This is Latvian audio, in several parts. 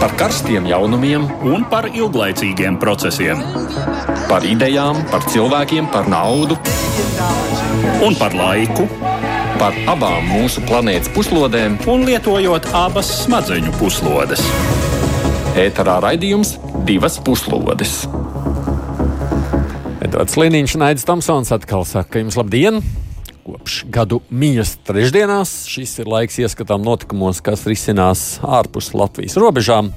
par karstiem jaunumiem un par ilglaicīgiem procesiem. Par idejām, par cilvēkiem, par naudu un par laiku. Par abām mūsu planētas puslodēm, un lietojot abas smadzeņu puslodes. Ēterā raidījums divas puslodes. Edvards Liniņš un Aits Tamsons atkal saka jums labdien! Kopš gadu mījas trešdienās šis ir laiks ieskatām notikumos, kas risinās ārpus Latvijas robežām.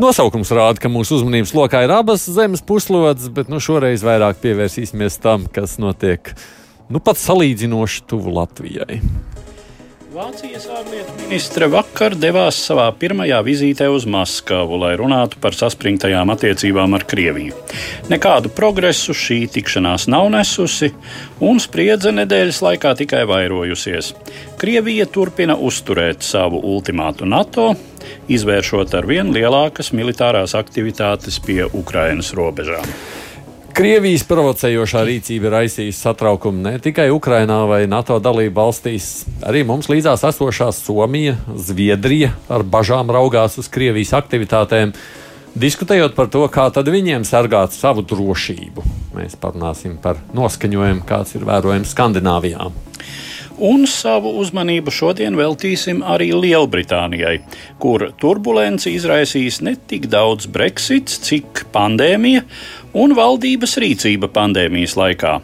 Nosaukums rāda, ka mūsu uzmanības lokā ir abas zemes puslodes, bet nu, šoreiz vairāk pievērsīsimies tam, kas notiek nu, pat salīdzinoši tuvu Latvijai. Vācijas ārlietu ministre vakar devās savā pirmajā vizītē uz Maskavu, lai runātu par saspringtajām attiecībām ar Krieviju. Nekādu progresu šī tikšanās nav nesusi, un spriedze nedēļas laikā tikai vairojusies. Krievija turpina uzturēt savu ultimātu NATO, izvēršot ar vien lielākas militārās aktivitātes pie Ukrainas robežām. Krievijas provocējošā rīcība ir raisījusi satraukumu ne tikai Ukrainā vai NATO dalību valstīs, arī mums līdzās esošā Somija, Zviedrija ar bažām raugās uz Krievijas aktivitātēm, diskutējot par to, kā tad viņiem sargāt savu drošību. Mēs parunāsim par noskaņojumu, kāds ir vērojams Skandināvijā. Un savu uzmanību šodien veltīsim arī Lielbritānijai, kur turbulenci izraisīs ne tik daudz Brexits, cik pandēmija un valdības rīcība pandēmijas laikā.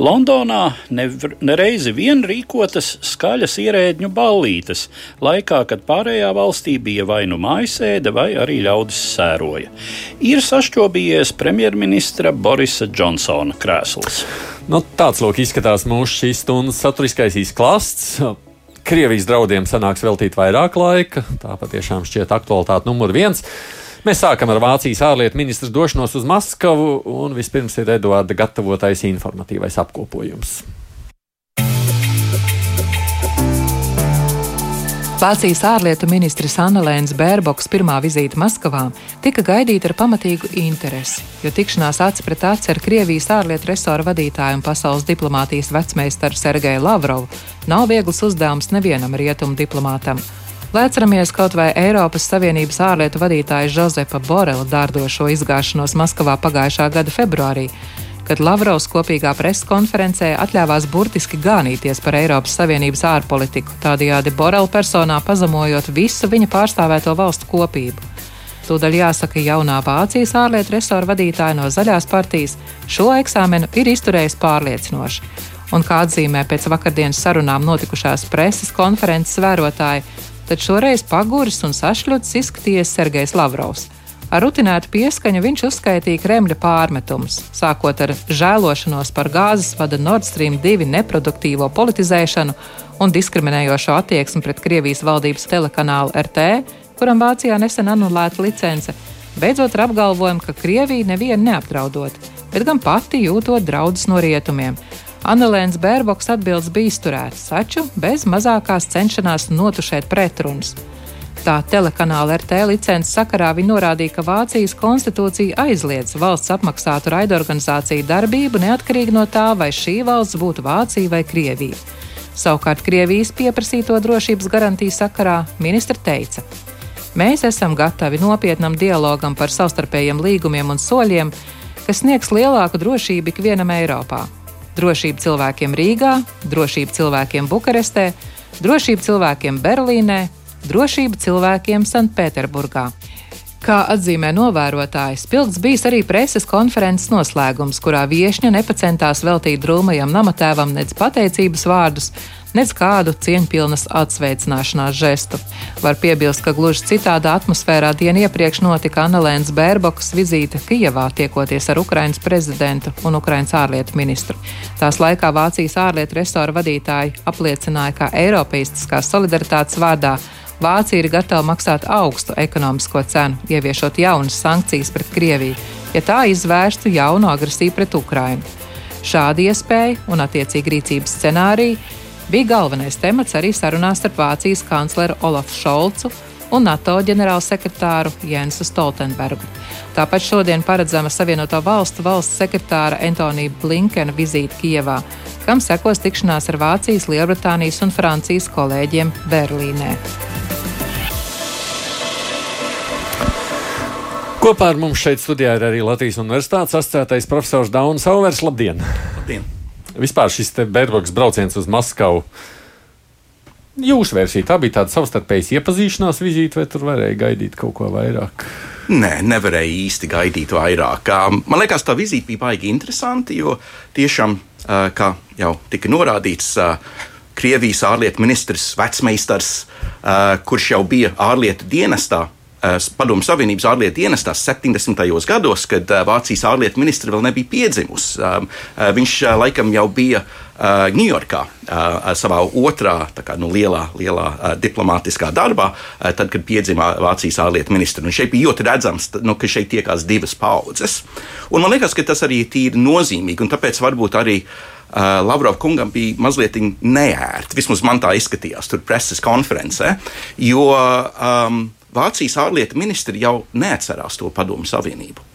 Londonā nereizi vien rīkotas skaļas ierēdņu ballītes, laikā, kad pārējā valstī bija vai nu mājasēde, vai arī ļaudis sēroja. Ir sašķobījies premjerministra Borisa Džonsona krēsls. Nu, tāds lūk izskatās mūsu šīs stundas saturiskais izklāsts. Krievijas draudiem sanāks veltīt vairāk laika. Tā patiešām šķiet aktualitāte numur viens. Mēs sākam ar Vācijas ārlietu ministra došanos uz Maskavu, un vispirms ir Eduarda gatavotais informatīvais apkopojums. Vācijas ārlietu ministrs Annelēns Bērboks pirmā vizīte Maskavā tika gaidīta ar pamatīgu interesi, jo tikšanās aci pret aci ar Krievijas ārlietu resora vadītāju un pasaules diplomātijas vecmeistaru Sergeju Lavrovu nav viegls uzdevums nevienam rietumu diplomātam. Lai atceramies kaut vai Eiropas Savienības ārlietu vadītāja Josepa Borela dārdošo izgāšanos Maskavā pagājušā gada februārī, kad Lavrovs kopīgā preses konferencē atļāvās burtiski gānīties par Eiropas Savienības ārpolitiku, tādējādi Borela personā pazemojot visu viņa pārstāvēto valstu kopību. Tūdaļ jāsaka, jaunā Vācijas ārlietu resora vadītāja no Zaļās partijas šo eksāmenu ir izturējusi pārliecinoši. Un kā atzīmē pēc vakardienas sarunām notikušās preses konferences vērotāji, tad šoreiz paguris un sašļots izskatījies Sergejs Lavrovs. Ar rutinētu pieskaņu viņš uzskaitīja Kremļa pārmetumus, sākot ar žēlošanos par gāzes vada Nord Stream 2 neproduktīvo politizēšanu un diskriminējošo attieksmi pret Krievijas valdības telekanālu RT, kuram Vācijā nesen anulēta licence, beidzot ar apgalvojumu, ka Krievija nevienu neapdraudot, bet gan pati jūtot draudus no rietumiem Annelēns Bērboks atbildes bija izturētas, taču bez mazākās cenšanās notušēt pretrunas. Tā telekanāla RT licences sakarā viņa norādīja, ka Vācijas konstitūcija aizliedz valsts apmaksātu raidorganizāciju darbību neatkarīgi no tā, vai šī valsts būtu Vācija vai Krievija. Savukārt Krievijas pieprasīto drošības garantiju sakarā ministra teica: Mēs esam gatavi nopietnam dialogam par savstarpējiem līgumiem un soļiem, kas sniegs lielāku drošību ikvienam Eiropā drošība cilvēkiem Rīgā, drošība cilvēkiem Bukarestē, drošība cilvēkiem Berlīnē, drošība cilvēkiem Sanktpēterburgā. Kā atzīmē novērotājs, spilgts bijis arī preses konferences noslēgums, kurā viesņa nepacentās veltīt drūmajam namatēvam nedz pateicības vārdus, nedz kādu cieņpilnas atsveicināšanās žestu. Var piebilst, ka gluži citādā atmosfērā dienu iepriekš notika Annelēnas Bērbokas vizīte Kijevā, tiekoties ar Ukrainas prezidentu un Ukrainas ārlietu ministru. Tās laikā Vācijas ārlietu restora vadītāji apliecināja, ka Eiropeistiskās solidaritātes vārdā Vācija ir gatava maksāt augstu ekonomisko cenu, ieviešot jaunas sankcijas pret Krieviju, ja tā izvērstu jaunu agresiju pret Ukrainu. Šāda iespēja un attiecīgi rīcības scenārija bija galvenais temats arī sarunās starp Vācijas kancleru Olafu Šolcu un NATO ģenerālsekretāru Jensu Stoltenbergu. Tāpat šodien paredzama Savienoto Valstu valsts sekretāra Antonija Blinkena vizīte Kijevā, kam sekos tikšanās ar Vācijas, Lielbritānijas un Francijas kolēģiem Berlīnē. Kopā ar mums šeit studijā ir arī Latvijas Universitātes asociētais profesors Daunis Auvers. Labdien! Labdien! Vispār šis Bērboks brauciens uz Maskavu. Jūsu versija tā bija tāda savstarpējas iepazīšanās vizīte, vai tur varēja gaidīt kaut ko vairāk? Nē, nevarēja īsti gaidīt vairāk. Man liekas, tā vizīte bija baigi interesanti, jo tiešām, kā jau tika norādīts, Krievijas ārlietu ministrs Vecmeistars, kurš jau bija ārlietu dienestā, Padomu Savienības ārlietu dienestā 70. gados, kad Vācijas ārlietu ministra vēl nebija piedzimusi. Viņš laikam jau bija Ņujorkā savā otrā kā, nu, lielā, lielā diplomātiskā darbā, tad, kad piedzima Vācijas ārlietu ministra. Un šeit bija ļoti redzams, nu, ka šeit tiekās divas paudzes. Un man liekas, ka tas arī ir nozīmīgi, un tāpēc varbūt arī. Uh, Lavrov kungam bija mazliet neērti. Vismaz man tā izskatījās tur preses konferencē, jo um, Vācijas ārlietu ministri jau neatcerās to padomu savienību.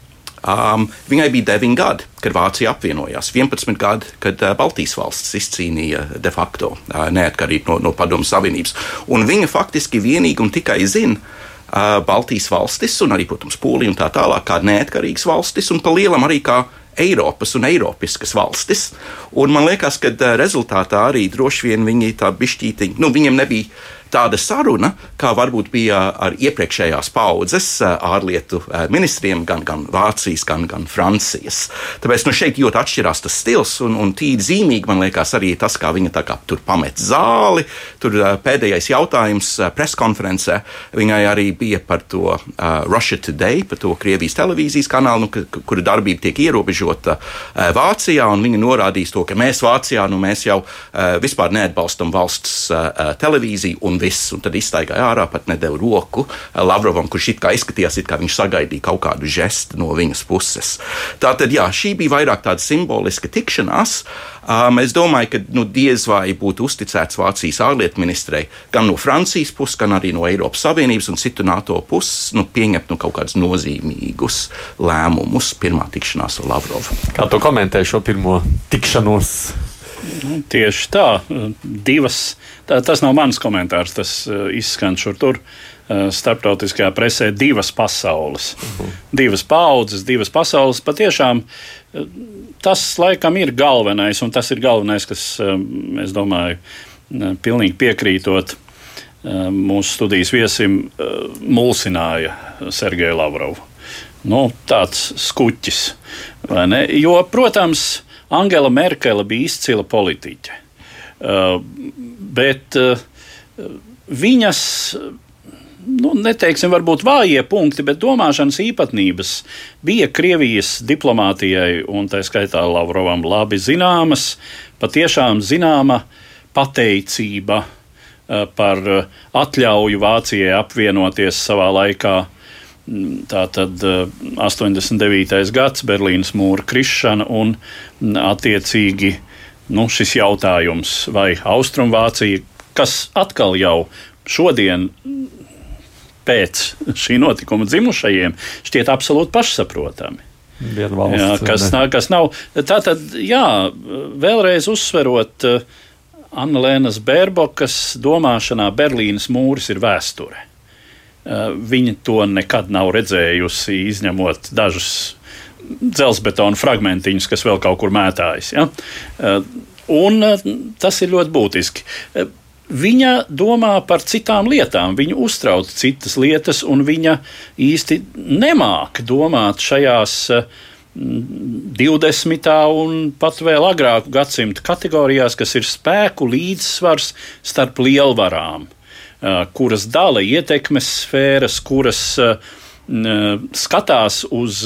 Um, viņai bija 9 gadi, kad Vācija apvienojās, 11 gadi, kad uh, Baltijas valsts izcīnīja de facto uh, neatkarību no, no Padomu Savienības. Un viņa faktiski vienīgi un tikai zina uh, Baltijas valstis, un arī, protams, Polija un tā tālāk, kā neatkarīgas valstis, un pa lielam arī kā Eiropas un Eiropiskas valstis. Un man liekas, ka uh, rezultātā arī droši vien viņi tā bišķītiņi, nu, viņiem nebija tāda saruna, kā varbūt bija ar iepriekšējās paudzes eh, ārlietu eh, ministriem, gan, gan Vācijas, gan, gan Francijas. Tāpēc nu, šeit ļoti atšķirās tas stils, un, un tīri zīmīgi man liekas arī tas, kā viņa kā, tur pamet zāli. Tur eh, pēdējais jautājums preskonferencē viņai arī bija par to uh, Russia Today, par to Krievijas televīzijas kanālu, nu, kura darbība tiek ierobežota uh, Vācijā, un viņa norādīs to, ka mēs Vācijā nu, mēs jau uh, vispār neatbalstam valsts uh, televīziju un viss, un tad izstaigāja ārā, pat nedēļu roku Lavrovam, kurš it kā izskatījās, it kā viņš sagaidīja kaut kādu žestu no viņas puses. Tā tad, jā, šī bija vairāk tāda simboliska tikšanās. Um, es domāju, ka nu, diez vai būtu uzticēts Vācijas ārlietu ministrei gan no Francijas puses, gan arī no Eiropas Savienības un citu NATO puses nu, pieņemt nu, kaut kādus nozīmīgus lēmumus pirmā tikšanās ar Lavrovu. Kā tu komentē šo pirmo tikšanos? Tieši tā, divas. Tā, tas nav mans komentārs, tas uh, izskan šur tur. Uh, starptautiskajā presē divas pasaules, -huh. divas paudzes, divas pasaules. Patiešām uh, tas laikam ir galvenais, un tas ir galvenais, kas, es domāju, pilnīgi piekrītot mūsu studijas viesim, mulsināja Sergeju Lavrovu. Nu, tāds skuķis. Jo, protams, Angela Merkele bija izcila politiķe. Uh, bet uh, viņas nu, neteiksim, varbūt vājie punkti, bet domāšanas īpatnības bija Krievijas diplomātijai un tā skaitā Lavrovam labi zināmas, patiešām zināma pateicība uh, par atļauju Vācijai apvienoties savā laikā Tā tad 89. Eh, gads, Berlīnas mūra krišana un mm, attiecīgi nu, šis jautājums, vai Austrumvācija, kas atkal jau šodien pēc šī notikuma dzimušajiem, šķiet absolūti pašsaprotami. Valsts, jā, kas, nav, kas nav. Tātad, jā, vēlreiz uzsverot, eh, Anna Lēnas Bērbokas domāšanā Berlīnas mūris ir vēsture. Eh, viņa to nekad nav redzējusi, izņemot dažus dzelzbetona fragmentiņus, kas vēl kaut kur mētājas. Ja? Eh, un eh, tas ir ļoti būtiski. Viņa domā par citām lietām, viņa uztrauc citas lietas, un viņa īsti nemāca domāt šajās 20. un pat vēl agrāku gadsimtu kategorijās, kas ir spēku līdzsvars starp lielvarām kuras dala ietekmes sfēras, kuras skatās uz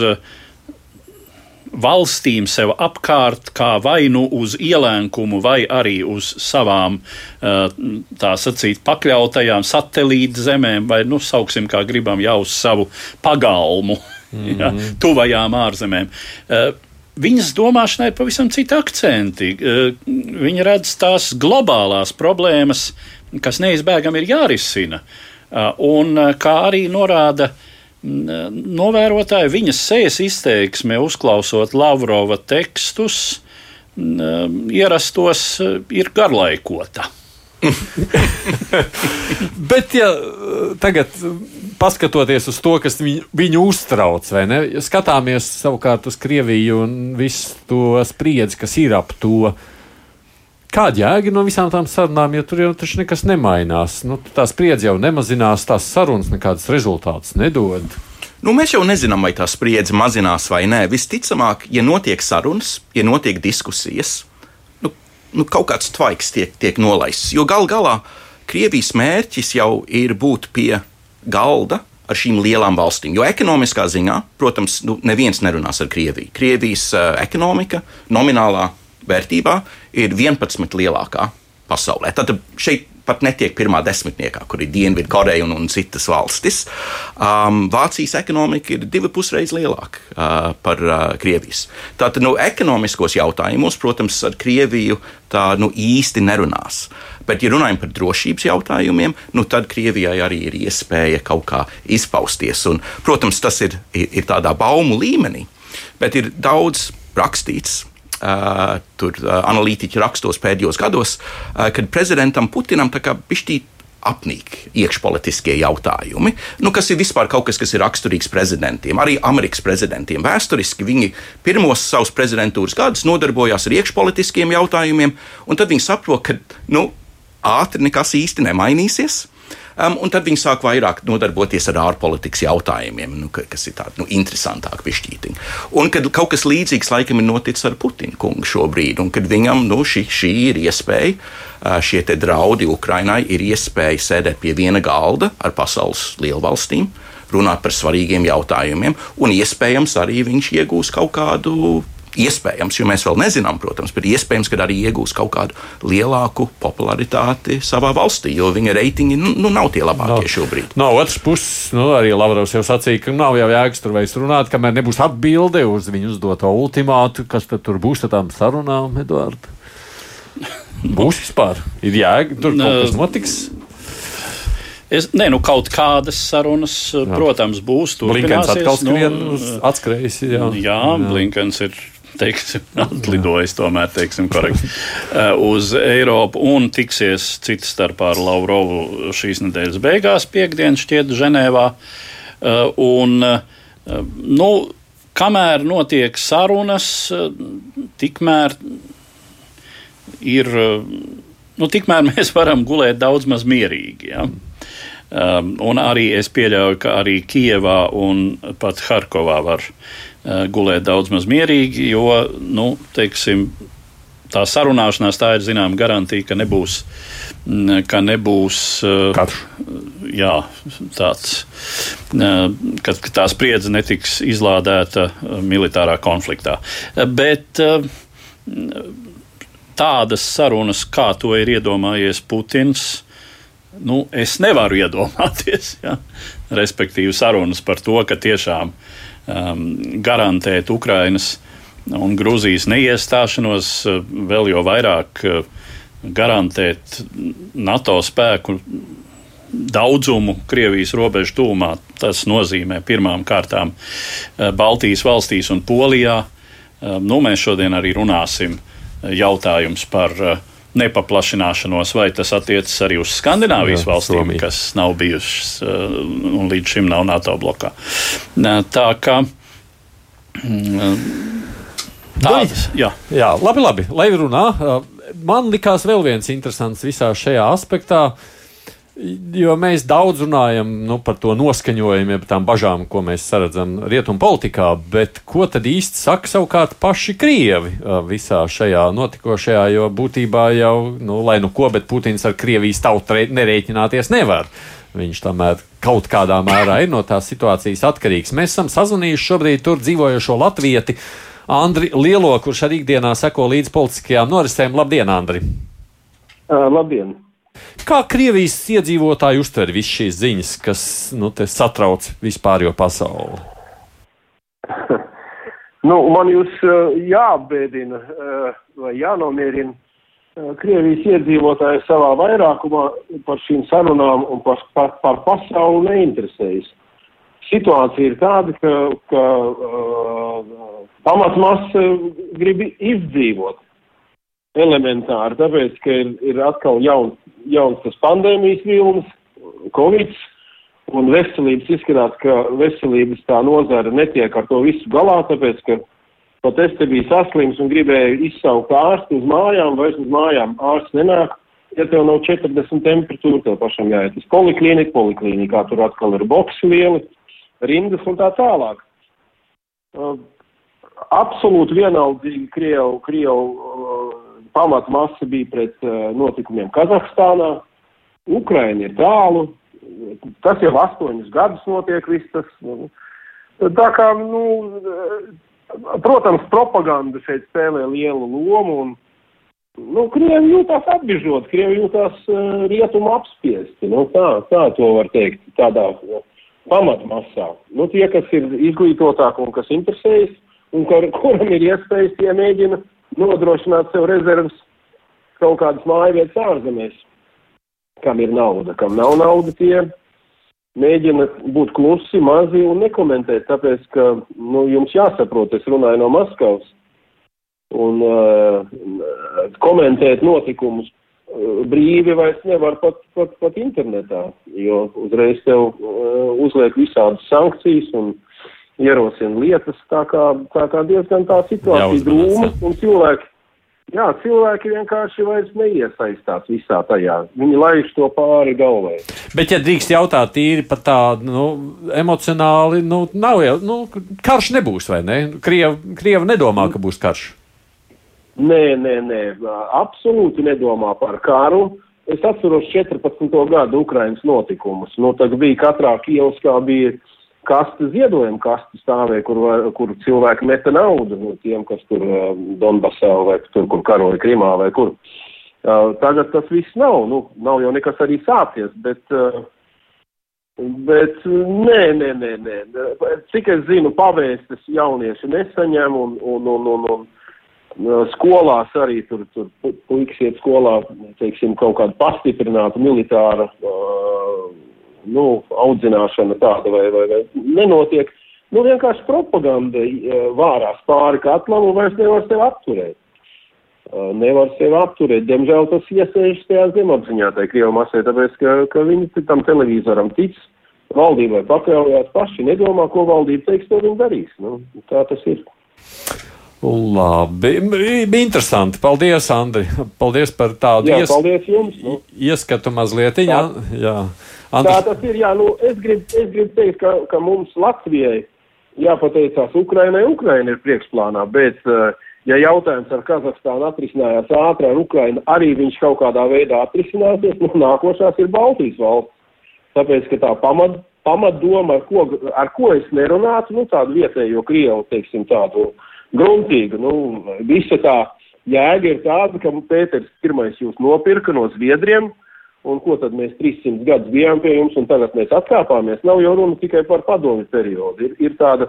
valstīm sev apkārt, kā vai nu uz ielēkumu, vai arī uz savām, tā sacīt, pakļautajām satelīta zemēm, vai, nu, sauksim, kā gribam, jau uz savu pagalmu, mm -hmm. ja, tuvajām ārzemēm. Viņas domāšanai ir pavisam citi akcenti. Viņa redz tās globālās problēmas, kas neizbēgami ir jārisina. Uh, un uh, kā arī norāda mm, novērotāji, viņas sejas izteiksme, uzklausot Lavrova tekstus, mm, uh, ierastos, ir garlaikota. Bet, ja tagad paskatoties uz to, kas viņu, viņu uztrauc, vai ne? Skatāmies savukārt uz Krieviju un visu to spriedzi, kas ir ap to. Kāda jēga no visām tām sarunām, ja tur jau taču nekas nemainās? Nu, tā spriedze jau nemazinās, tās sarunas nekādas rezultātus nedod. Nu, mēs jau nezinām, vai tā spriedze mazinās vai nē. Visticamāk, ja notiek sarunas, ja notiek diskusijas, nu, nu, kaut kāds tvaiks tiek, tiek nolaists. Jo gal galā Krievijas mērķis jau ir būt pie galda ar šīm lielām valstīm. Jo ekonomiskā ziņā, protams, nu, neviens nerunās ar Krieviju. Krievijas uh, ekonomika nominālā vērtībā ir 11 lielākā pasaulē. Tad šeit pat netiek pirmā desmitniekā, kur ir Dienvidkoreja un, un citas valstis. Um, Vācijas ekonomika ir divi pusreiz lielāka uh, par uh, Krievijas. Tātad, nu, ekonomiskos jautājumos, protams, ar Krieviju tā nu, īsti nerunās. Bet, ja runājam par drošības jautājumiem, nu, tad Krievijai arī ir iespēja kaut kā izpausties. Un, protams, tas ir, ir, ir tādā baumu līmenī, bet ir daudz rakstīts tur analītiķi rakstos pēdējos gados, kad prezidentam Putinam tā kā pišķīt apnīk iekšpolitiskie jautājumi, nu, kas ir vispār kaut kas, kas ir raksturīgs prezidentiem, arī Amerikas prezidentiem. Vēsturiski viņi pirmos savus prezidentūras gadus nodarbojās ar iekšpolitiskiem jautājumiem, un tad viņi saprot, ka nu, ātri nekas īsti nemainīsies. Um, un tad viņi sāk vairāk nodarboties ar ārpolitikas jautājumiem, nu, kas ir tādi nu, interesantāki pišķītiņi. Un kad kaut kas līdzīgs laikam ir noticis ar Putinu kungu šobrīd, un kad viņam nu, šī, šī ir iespēja, uh, šie draudi Ukrainai ir iespēja sēdēt pie viena galda ar pasaules lielvalstīm runāt par svarīgiem jautājumiem, un iespējams arī viņš iegūs kaut kādu Iespējams, jo mēs vēl nezinām, protams, bet iespējams, ka arī iegūs kaut kādu lielāku popularitāti savā valstī, jo viņa reitingi nu, nu, nav tie labākie no, šobrīd. No otras puses, nu, arī Lavrovs jau sacīja, ka nav jau jēgas tur vairs runāt, kamēr nebūs atbilde uz viņu uzdoto ultimātu, kas tad tur būs ar tām sarunām, Eduards. Būs vispār, ir jēga, tur kaut kas notiks. Es, nē, nu kaut kādas sarunas, jā. protams, būs. Blinkens atkal skrien nu, atskrējis. Jā, jā, jā. Blinkens ir teiksim, atlidojis tomēr, teiksim, korekti, uh, uz Eiropu un tiksies cits starpā ar Lavrovu šīs nedēļas beigās, piekdienas šķiet Ženēvā. Uh, un, uh, nu, kamēr notiek sarunas, tikmēr ir, nu, tikmēr mēs varam gulēt daudz maz mierīgi. Ja? Um, un arī es pieļauju, ka arī Kijevā un pat Harkovā var gulēt daudz maz mierīgi, jo, nu, teiksim, tā sarunāšanās tā ir zināma garantija, ka nebūs, mm, ka nebūs uh, Karš. Jā, tāds, uh, ka, ka tā spriedze netiks izlādēta militārā konfliktā. Bet tādas sarunas, kā to ir iedomājies Putins, nu, es nevaru iedomāties. Ja? Respektīvi, sarunas par to, ka tiešām um, garantēt Ukrainas un Grūzijas neiestāšanos, uh, vēl jau vairāk uh, garantēt NATO spēku daudzumu Krievijas robežu tūmā. Tas nozīmē pirmām kārtām uh, Baltijas valstīs un Polijā. Um, nu, mēs šodien arī runāsim jautājums par uh, nepaplašināšanos, vai tas attiecas arī uz Skandināvijas Jā, valstīm, Somija. kas nav bijušas uh, un līdz šim nav NATO blokā. Tā kā. Mm, tādas, jā. jā, labi, labi. Lai runā, man likās vēl viens interesants visā šajā aspektā. Uh, Jo mēs daudz runājam nu, par to noskaņojumu, par tām bažām, ko mēs redzam rietumu politikā, bet ko tad īsti saka savukārt paši Krievi visā šajā notikošajā? Jo būtībā jau, nu, lai nu ko, bet Putins ar Krievijas tautu nerēķināties nevar. Viņš tomēr kaut kādā mērā ir no tās situācijas atkarīgs. Mēs esam sazvanījuši šobrīd tur dzīvojošo latvieti Andri Lielo, kurš arī ikdienā seko līdz politiskajām norisēm. Labdien, Andri! Uh, labdien! Kā Krievijas iedzīvotāji uztver visas šīs ziņas, kas nu, satrauc vispārējo pasauli? nu, man jūs jāapbēdina vai jānomierina. Krievijas iedzīvotāji savā vairākumā par šīm sarunām un par, par, par pasauli neinteresējas. Situācija ir tāda, ka, ka uh, pamatmasa grib izdzīvot elementāri, tāpēc, ka ir, ir atkal jaun, jauns tas pandēmijas vilnis, covid, Un veselības izskatās, ka veselības tā nozara netiek ar to visu galā, tāpēc, ka pat es te biju saslims un gribēju izsaukt ārstu uz mājām, vairs uz mājām ārsts nenāk. Ja tev nav 40 temperatūra, tev pašam jāiet uz poliklīniku, poliklīnikā tur atkal ir boksi lieli, rindas un tā tālāk. Absolūti vienaldīgi Krievu, Krievu pamatmasa bija pret uh, notikumiem Kazahstānā. Ukraina ir tālu, tas jau astoņus gadus notiek viss tas. Nu, tā kā, nu, protams, propaganda šeit spēlē lielu lomu un, nu, Krievi jūtās apbižot, Krievi jūtās uh, rietumu apspiesti, nu, tā, tā to var teikt, tādā uh, pamatmasā. Nu, tie, kas ir izglītotāki un kas interesējas, un kur, kuram ir iespējas, tie mēģina nodrošināt sev rezerves kaut kādas mājvietas ārzemēs kam ir nauda, kam nav nauda, tie mēģina būt klusi, mazi un nekomentēt, tāpēc, ka, nu, jums jāsaprot, es runāju no Maskavas, un uh, komentēt notikumus uh, brīvi vairs nevar pat, pat, pat internetā, jo uzreiz tev uh, uzliek visādas sankcijas un ierosina lietas, tā kā, tā kā diezgan tā situācija drūma, un cilvēki Jā, cilvēki vienkārši vairs neiesaistās visā tajā. Viņi laiž to pāri galvai. Bet, ja drīkst jautāt tīri par tādu nu, emocionāli, nu, nav jau, nu, karš nebūs, vai ne? Krievi, Krievi nedomā, ka būs karš. Nē, nē, nē, absolūti nedomā par karu. Es atceros 14. gadu Ukrainas notikumus. Nu, tad bija katrā Kielskā bija kastu ziedojumu kastu stāvēja, kur, kur cilvēki meta naudu no tiem, kas tur uh, Donbasā vai tur, kur karoja Krimā vai kur. Uh, tagad tas viss nav, nu, nav jau nekas arī sācies, bet, uh, bet nē, nē, nē, nē. Cik es zinu, pavēstas jaunieši nesaņem un, un, un, un, un, skolās arī tur, tur puikas iet skolā, teiksim, kaut kāda pastiprināta militāra uh, nu, audzināšana tāda vai, vai, vai nenotiek. Nu, vienkārši propaganda vārās pāri katlam un vairs nevar sevi apturēt. Nevar sevi apturēt. Diemžēl tas iesēžas tajā zemapziņā, tai Krievu masē, tāpēc, ka, ka viņi tam televizoram tic, valdībai pakļaujās paši, nedomā, ko valdība teiks, to viņi darīs. Nu, tā tas ir. Labi, bija interesanti. Paldies, Andri. Paldies par tādu jā, ies... paldies jums, nu. ieskatu mazliet. Jā, jā. Andris... Tā tas ir. Jā, nu, es gribu grib teikt, ka, ka mums Latvijai jāpateicās Ukrainai. Ukraina ir priekšplānā, bet, uh, ja jautājums ar Kazahstānu atrisinājās ātri, ar Ukrainu arī viņš kaut kādā veidā atrisināsies, nu, nākošās ir Baltijas valsts. Tāpēc, ka tā pamat, pamatdoma, ar ko, ar ko es nerunātu, nu, tādu vietējo Krievu, teiksim, tādu gruntīgu, nu, visa tā jēga ir tāda, ka Pēters pirmais jūs nopirka no Zviedriem, uh, Un ko tad mēs 300 gadus bijām pie jums, un tagad mēs atkāpāmies? Nav jau runa tikai par padomu periodu. Ir, ir tāda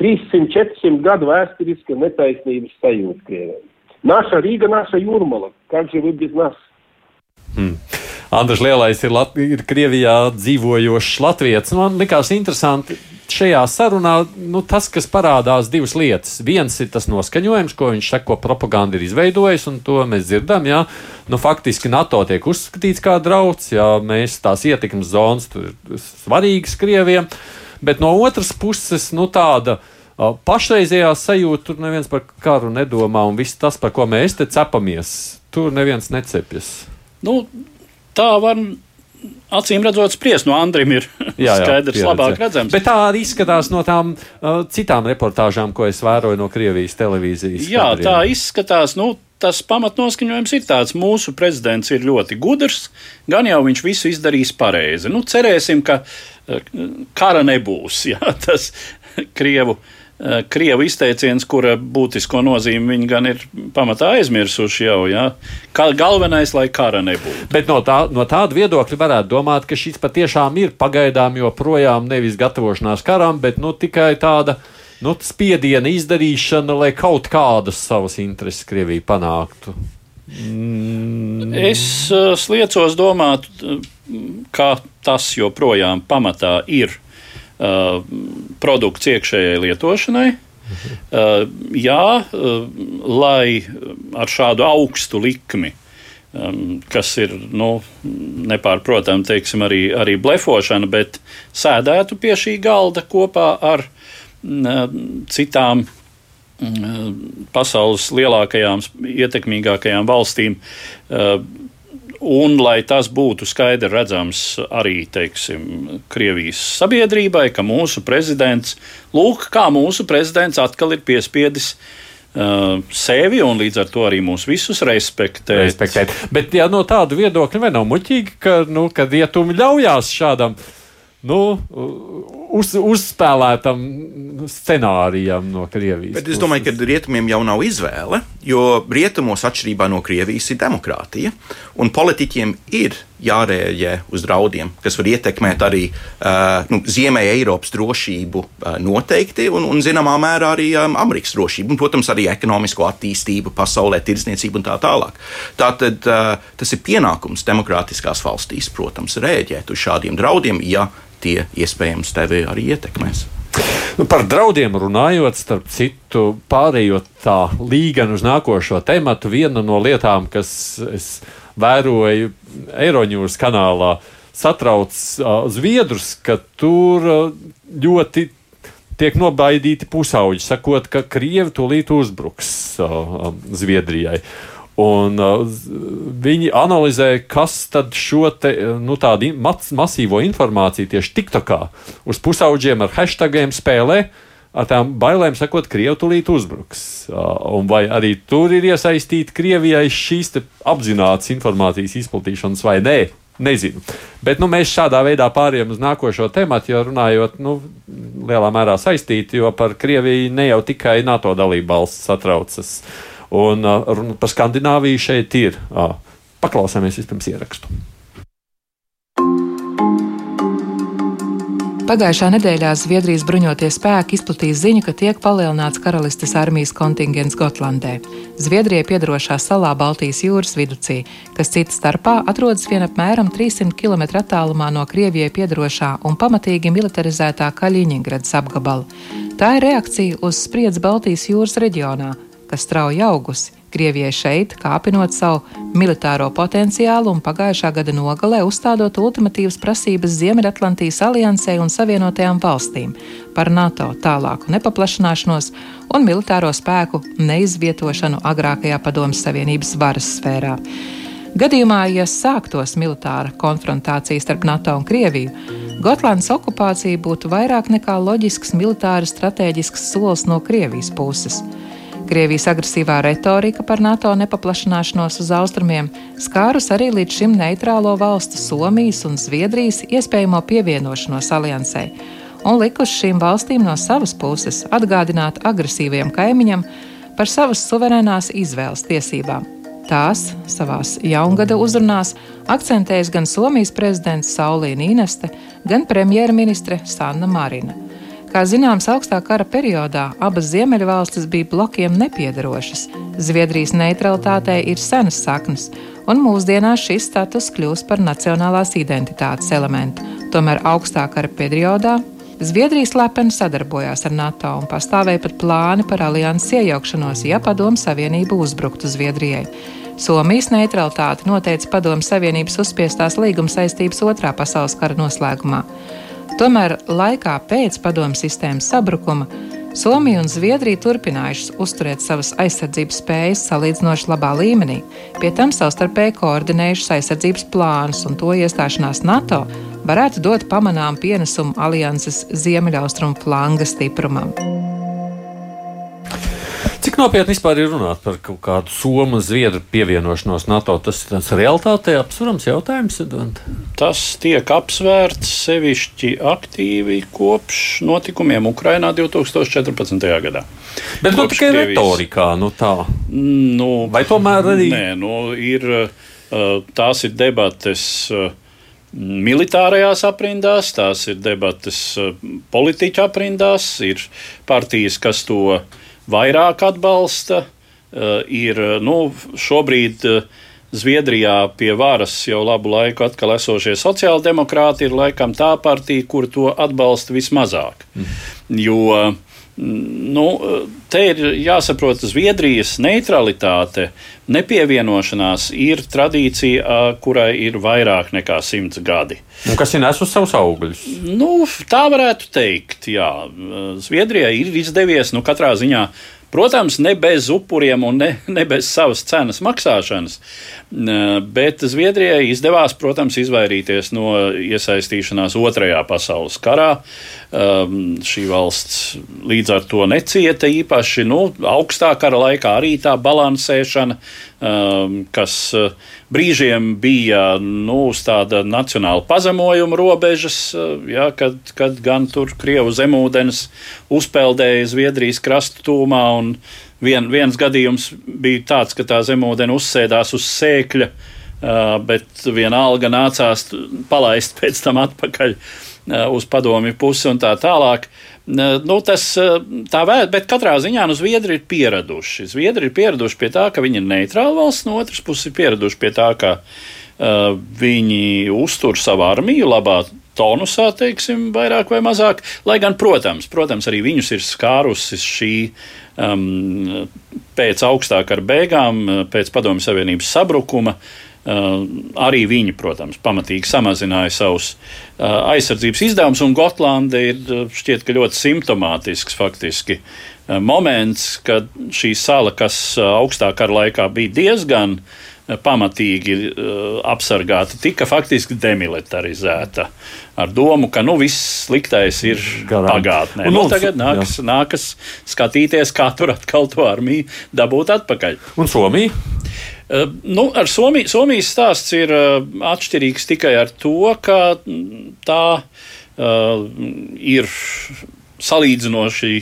300-400 gadu vēsturiska netaisnības sajūta Krievijai. Naša Rīga, naša Jūrmala, kā jau ir bez nas. Hmm. Andrēs Lielais ir, Lat ir Krievijā dzīvojošs latviečs. Man likās interesanti šajā sarunā nu, tas, kas parādās divas lietas. Viens ir tas noskaņojums, ko viņš saka, ko propaganda ir izveidojis, un to mēs dzirdam. Jā. Nu, faktiski NATO tiek uzskatīts kā drauds, ja mēs tās ietekmes zonas ir svarīgas Krievijam, bet no otras puses nu, tāda. Pašreizējā sajūta tur neviens par karu nedomā, un viss tas, par ko mēs te cepamies, tur neviens necepjas. Nu, tā var acīm redzot, spriest no Andriem ir jā, jā, skaidrs, pieredze. labāk redzams. Bet tā arī izskatās no tām uh, citām reportāžām, ko es vēroju no Krievijas televīzijas. Jā, kadriem. tā izskatās. Nu, tas pamatnoskaņojums ir tāds, mūsu prezidents ir ļoti gudrs, gan jau viņš visu izdarīs pareizi. Nu, cerēsim, ka uh, kara nebūs. Jā, tas Krievu uh, Krievu izteiciens, kura būtisko nozīmi viņi gan ir pamatā aizmirsuši jau. Ja? Kā galvenais, lai kara nebūtu. Bet no, tā, no tāda viedokļa varētu domāt, ka šis patiešām ir pagaidām joprojām nevis gatavošanās karam, bet nu, tikai tāda nu, spiediena izdarīšana, lai kaut kādas savas intereses Krievija panāktu. Mm. Es uh, sliecos domāt, ka tas joprojām pamatā ir Uh, produkts iekšējai lietošanai. Uh, jā, uh, lai ar šādu augstu likmi um, kas ir nu, nepārprotami teiksim, arī, arī blefošana, bet sēdētu pie šī galda kopā ar um, citām um, pasaules lielākajām, ietekmīgākajām valstīm. Uh, Un lai tas būtu skaidri redzams arī teiksim, Krievijas sabiedrībai, ka mūsu prezidents, lūk, kā mūsu prezidents atkal ir piespiedis uh, sevi un līdz ar to arī mūs visus respektēt. respektēt. Bet ja no tāda viedokļa vai nav muļķīgi, ka, nu, kad rietumi ļaujās šādam nu, uz, uzspēlētam scenārijam no Krievijas. Bet es domāju, ka rietumiem jau nav izvēle, jo rietumos, atšķirībā no Krievijas, ir demokrātija. Un politiķiem ir jārēģē uz draudiem, kas var ietekmēt arī uh, nu, Ziemeļa Eiropas drošību uh, noteikti, un, un zināmā mērā arī um, Amerikas drošību, un, protams, arī ekonomisko attīstību pasaulē, tirdzniecību un tā tālāk. Tātad uh, tas ir pienākums demokrātiskās valstīs, protams, rēģēt uz šādiem draudiem, ja tie iespējams tevi arī ietekmēs. Nu, par draudiem runājot, starp citu, pārējot tā līganu uz nākošo tematu, viena no lietām, kas es vēroju Eiroņūras kanālā, satrauc uh, Zviedrus, ka tur uh, ļoti tiek nobaidīti pusauģi, sakot, ka Krievi tūlīt uzbruks uh, Zviedrijai. Un, uh, viņi analizē, kas tad šo te, nu, tādu mas, masīvo informāciju tieši TikTokā uz pusauģiem ar hashtagiem spēlē. Ar tām bailēm sakot, Krievija tūlīt uzbruks. Uh, vai arī tur ir iesaistīta Krievijai šīs apzināts informācijas izplatīšanas vai nē? Nezinu. Bet nu, mēs šādā veidā pārējām uz nākošo tematu, jo runājot, nu, lielā mērā saistīti, jo par Krieviju ne jau tikai NATO dalību valsts satraucas. Un uh, par Skandināviju šeit ir. Paklausāmies vispirms ierakstu. Pagājušā nedēļā Zviedrijas bruņotie spēki izplatīja ziņu, ka tiek palielināts karalistes armijas kontingents Gotlandē, Zviedrijai piedarošā salā Baltijas jūras viducī, kas cita starpā atrodas vien apmēram 300 km attālumā no Krievijai piedarošā un pamatīgi militarizētā Kaļiņģeradas apgabala. Tā ir reakcija uz spriedzi Baltijas jūras reģionā, kas strauji augusi. Krievijai šeit, kāpinot savu militāro potenciālu un pagājušā gada nogalē uzstādot ultimatīvas prasības Ziemeļatlantijas aliansē un Savienotajām valstīm par NATO tālāku nepaplašināšanos un militāro spēku neizvietošanu agrākajā Padomas Savienības varas sfērā. Gadījumā, ja sāktos militāra konfrontācija starp NATO un Krieviju, Gotlandes okupācija būtu vairāk nekā loģisks militāri strateģisks solis no Krievijas puses. Krievijas agresīvā retorika par NATO nepaplašināšanos uz austrumiem skārus arī līdz šim neitrālo valstu Somijas un Zviedrijas iespējamo pievienošanos aliansē un likuši šīm valstīm no savas puses atgādināt agresīviem kaimiņam par savas suverēnās izvēles tiesībām. Tās savās jaungada uzrunās akcentējas gan Somijas prezidents Saulīna Ineste, gan premjerministre Sanna Marina. Kā zināms, augstā kara periodā abas ziemeļvalstis bija blokiem nepiedarošas. Zviedrijas neutralitātei ir senas saknes, un mūsdienās šis status kļūst par nacionālās identitātes elementu. Tomēr augstā kara periodā Zviedrija slepeni sadarbojās ar NATO un pastāvēja pat plāni par alianses iejaukšanos, ja Padomu Savienība uzbruktu Zviedrijai. Somijas neutralitāti noteica Padomu Savienības uzspiestās līguma saistības otrā pasaules kara noslēgumā. Tomēr laikā pēc padomu sistēmas sabrukuma Somija un Zviedrija turpinājušas uzturēt savas aizsardzības spējas salīdzinoši labā līmenī, pie tam savstarpēji koordinējušas aizsardzības plānus, un to iestāšanās NATO varētu dot pamanām pienesumu alianses ziemeļaustrumu flanga stiprumam. Cik nopietni vispār ir runāt par kaut kādu Somu zviedru pievienošanos NATO? Tas ir tas realitātē apsverams jautājums. Tas tiek apsvērts sevišķi aktīvi kopš notikumiem Ukrainā 2014. gadā. Bet nu, tikai Krievijas... retorikā, nu tā. Nu, Vai tomēr arī? Nē, nu, ir, tās ir debates militārajās aprindās, tās ir debates politiķu aprindās, ir partijas, kas to vairāk atbalsta. Eh, ir nu, šobrīd eh, Zviedrijā pie varas jau labu laiku atkal esošie sociāldemokrāti ir laikam tā partija, kur to atbalsta vismazāk. Mm. Jo Nu, te ir jāsaprot, ka Zviedrijas neutralitāte, nepievienošanās ir tradīcija, kurai ir vairāk nekā simts gadi. Un kas ir nesus savus augļus? Nu, tā varētu teikt. Jā. Zviedrijai ir izdevies nu, katrā ziņā Protams, ne bez upuriem un ne, ne bez savas cenas maksāšanas, bet Zviedrijai izdevās, protams, izvairīties no iesaistīšanās Otrajā pasaules karā. Um, šī valsts līdz ar to necieta īpaši. Nu, augstā kara laikā arī tā balansēšana, kas uh, brīžiem bija nu, uz tāda nacionāla pazemojuma robežas, uh, ja, kad, kad gan tur Krievu zemūdens uzpeldēja Zviedrijas krastu tūmā. Vien, viens gadījums bija tāds, ka tā zemūdens uzsēdās uz sēkļa, uh, bet vienalga nācās palaist pēc tam atpakaļ. Uh, uz padomju pusi un tā tālāk. Eh, nu, tas eh, tā vēl, bet katrā ziņā nu, Zviedri ir pieraduši. Zviedri ir pieraduši pie tā, ka viņi ir neitrāla valsts, no otras puses ir pieraduši pie tā, ka uh, viņi uztur savu armiju labā tonusā, teiksim, vairāk vai mazāk. Lai gan, protams, protams arī viņus ir skārusi šī um, pēc augstākā ar beigām, pēc Padomju Savienības sabrukuma. Uh, arī viņi, protams, pamatīgi samazināja savus uh, aizsardzības izdevumus, un Gotlanda ir uh, šķiet, ļoti simptomātisks faktiski moments, kad šī sala, kas augstākā kara laikā bija diezgan pamatīgi apsargāta, tika faktiski demilitarizēta ar domu, ka nu, viss sliktais ir Garām. pagātnē. Un, nu, tagad nākas, jā. nākas skatīties, kā tur atkal to armiju dabūt atpakaļ. Un Somija? Uh, nu, ar Somiju, Somijas stāsts ir uh, atšķirīgs tikai ar to, ka tā uh, ir salīdzinoši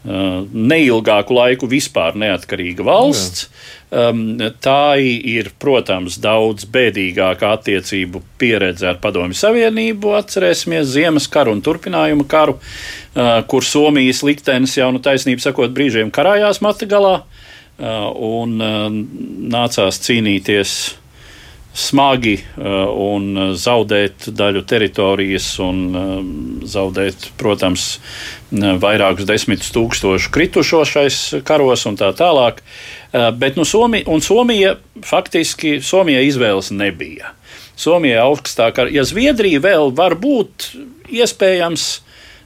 neilgāku laiku vispār neatkarīga valsts. Um, tā ir, protams, daudz bēdīgāka attiecību pieredze ar Padomju Savienību. Atcerēsimies Ziemas karu un turpinājumu karu, kur Somijas liktenis jau, nu, taisnība sakot, brīžiem karājās mata galā. Uh, un uh, nācās cīnīties smagi uh, un zaudēt daļu teritorijas un zaudēt, protams, vairākus desmitus tūkstošu kritušošais karos un tā tālāk. Bet nu, Somija, un Somija faktiski Somijai izvēles nebija. Somija augstākā, ja Zviedrija vēl var būt iespējams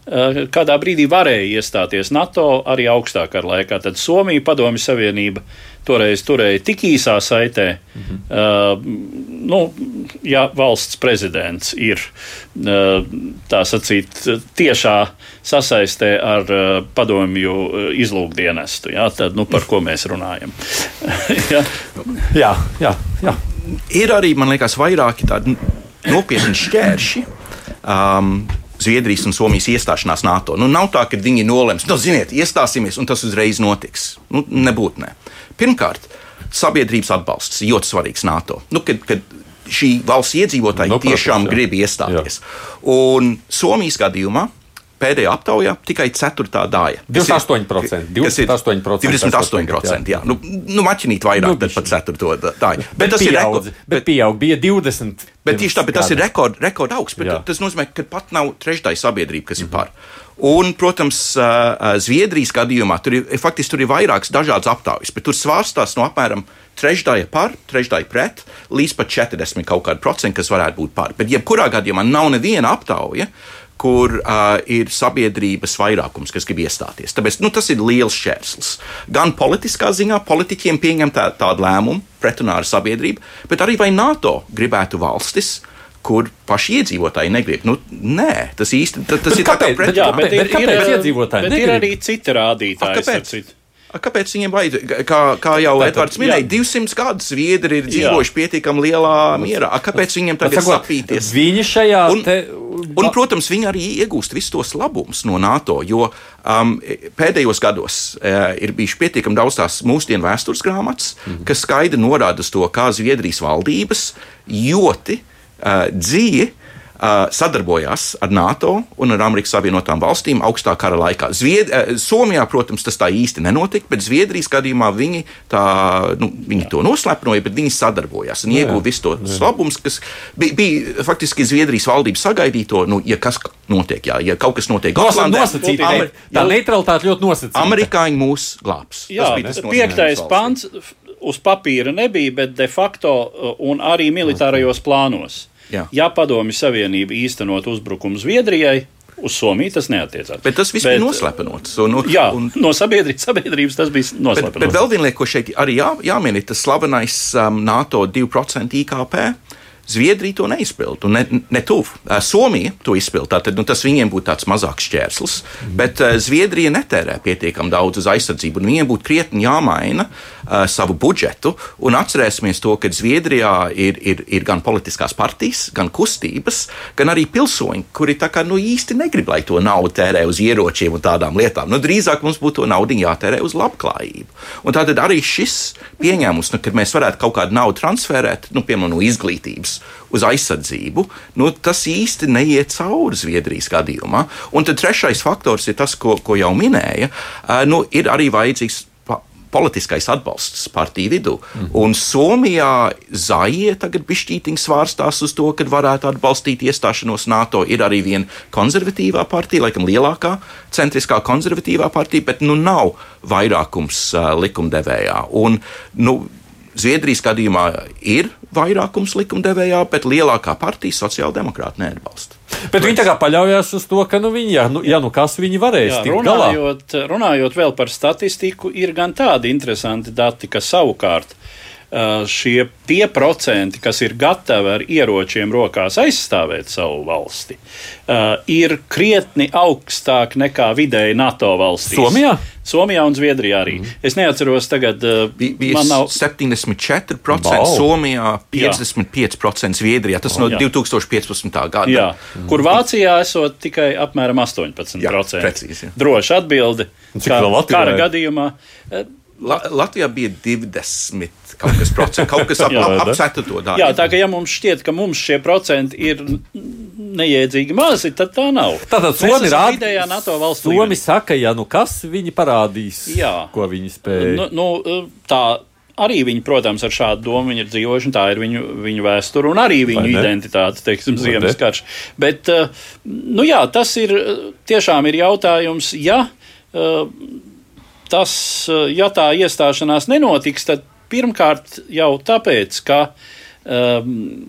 kādā brīdī varēja iestāties NATO arī augstākā laikā. Tad Somija, Padomju Savienība toreiz turēja tik īsā saitē, mhm. uh, nu, ja valsts prezidents ir uh, tā sacīt tiešā sasaistē ar uh, padomju izlūkdienestu, jā, tad nu, par ko mēs runājam. ja? jā, jā, jā. Ir arī, man liekas, vairāki tādi nopietni šķērši. Um, Zviedrijas un Somijas iestāšanās NATO. Nu, nav tā, ka viņi nolems, nu, ziniet, iestāsimies, un tas uzreiz notiks. Nu, nebūtu ne. Pirmkārt, sabiedrības atbalsts ļoti svarīgs NATO. Nu, kad, kad šī valsts iedzīvotāji nu, tiešām protams, grib iestāties. Jā. Un Somijas gadījumā pēdējā aptaujā tikai ceturtā daļa. 28%. 28%, 28% jā. Nu, nu maķinīt vairāk nu, par ceturto daļu. Bet, bet tas pieaudz, ir rekord. Bet pieaug, bija 20. Bet tieši tā, bet tas ir rekord, rekord augsts. Tas nozīmē, ka pat nav trešdaļa sabiedrība, kas mm -hmm. ir par. Un, protams, Zviedrijas gadījumā tur ir, faktiski tur ir vairākas dažādas aptaujas, bet tur svārstās no apmēram trešdaļa par, trešdaļa pret, līdz pat 40 kaut kādu procentu, kas varētu būt par. Bet, jebkurā gadījumā, nav neviena aptauja, kur uh, ir sabiedrības vairākums, kas grib iestāties. Tāpēc nu, tas ir liels šķērslis. Gan politiskā ziņā, politiķiem pieņemt tā, tādu lēmumu pretrunā ar sabiedrību, bet arī vai NATO gribētu valstis, kur paši iedzīvotāji negrib. Nu, nē, tas īsti tas bet ir kāpēc, tā kā pretrunā. Bet, jā, bet, bet, ir, ir, bet, bet ir arī citi rādītāji. A, kāpēc? Kāpēc viņiem vajag, kā, kā jau Edvards minēja, jā. 200 gadus Zviedri ir dzīvojuši pietiekami lielā mierā. Kāpēc viņiem tagad sakot, sapīties? Viņi šajā. Un, te... un, protams, viņi arī iegūst visus tos labumus no NATO, jo um, pēdējos gados uh, ir bijuši pietiekami daudz tās mūsdienu vēstures grāmatas, mm -hmm. kas skaidri norāda uz to, kā Zviedrijas valdības ļoti uh, dzīvi sadarbojās ar NATO un ar Amerikas Savienotām valstīm augstā kara laikā. Zvied, Somijā, protams, tas tā īsti nenotika, bet Zviedrijas gadījumā viņi, tā, nu, viņi to noslepnoja, bet viņi sadarbojās un ieguva visu to labumus, kas bija, bija faktiski Zviedrijas valdības sagaidīto, nu, ja kas notiek, jā, ja kaut kas notiek Gotlandē, nosacīta. Amer- Tā neutralitāte ļoti nosacīta. Amerikāņi mūs glābs. Jā, tas bija tas piektais pants uz papīra nebija, bet de facto un arī militārajos plānos. Jā. Ja Padomju Savienība īstenot uzbrukumu Zviedrijai, uz Somiju tas neatiecās. Bet tas viss bija noslepenots. Un, un, Jā, un, no sabiedrības, sabiedrības tas bija Bet, noslēpts. bet vēl viena lieta, ko šeit arī jā, jāmin, ir tas slavenais um, NATO 2% IKP. Zviedrija to neizpilda, un ne, ne tuvu. Uh, Somija to izpilda. Tad nu, tas viņiem būtu tāds mazāks šķērslis, bet uh, Zviedrija netērē pietiekami daudz uz aizsardzību, un viņiem būtu krietni jāmaina uh, savu budžetu. Un atcerēsimies to, ka Zviedrijā ir, ir, ir gan politiskās partijas, gan kustības, gan arī pilsoņi, kuri kā nu, īsti negrib, lai to naudu tērē uz ieročiem un tādām lietām. Nu, drīzāk mums būtu to naudu jātērē uz labklājību. Un tātad arī šis pieņēmums, nu, ka mēs varētu kaut kādu naudu transferēt, nu, piemēram, no izglītības uz aizsardzību, nu, tas īsti neiet cauri Zviedrijas gadījumā. Un tad trešais faktors ir tas, ko, ko jau minēja. Nu, ir arī vajadzīgs politiskais atbalsts partiju vidū. Mm. Un Somijā Zaļie tagad bišķītiņi svārstās uz to, ka varētu atbalstīt iestāšanos NATO. Ir arī viena konservatīvā partija, laikam lielākā centriskā konservatīvā partija, bet nu nav vairākums uh, likumdevējā. Un, nu, Zviedrijas gadījumā ir vairākums likumdevējā, bet lielākā partija sociāldemokrāti neatbalsta. Bet viņi tā kā paļaujas uz to, ka nu, viņi, ja, nu, ja nu kas viņi varēs Jā, tikt galā. runājot, runājot vēl par statistiku, ir gan tādi interesanti dati, ka savukārt ā, šie tie procenti, kas ir gatavi ar ieročiem rokās aizstāvēt savu valsti, ā, ir krietni augstāk nekā vidēji NATO valstīs. Somijā? Somijā un Zviedrijā arī. Mm. Es neatceros tagad, Bija, bija man nav. 74% Wow. Somijā, 55% Zviedrijā. Tas no Jā. 2015. gada. Jā, kur Vācijā esot tikai apmēram 18%. Jā, precīzi, jā. Droši atbildi. Kā, kara gadījumā. eh, La, Latvijā bija 20 kaut kas procenti, kaut kas ap, Jā, ap, ap ceturto daļu. Jā, tā kā ja mums šķiet, ka mums šie procenti ir neiedzīgi mazi, tad tā nav. Tātad Mēs Somi esam rāda, vidējā NATO valsts Somi līmenī. saka, ja nu kas viņi parādīs, Jā. ko viņi spēj. Nu, nu, tā arī viņi, protams, ar šādu domu viņi ir dzīvojuši, un tā ir viņu, viņu vēsture un arī viņu identitāte, teiksim, ziemas karš. Bet, eh, nu jā, tas ir eh, tiešām ir jautājums, ja, eh, tas, eh, ja tā iestāšanās nenotiks, tad pirmkārt jau tāpēc, ka um,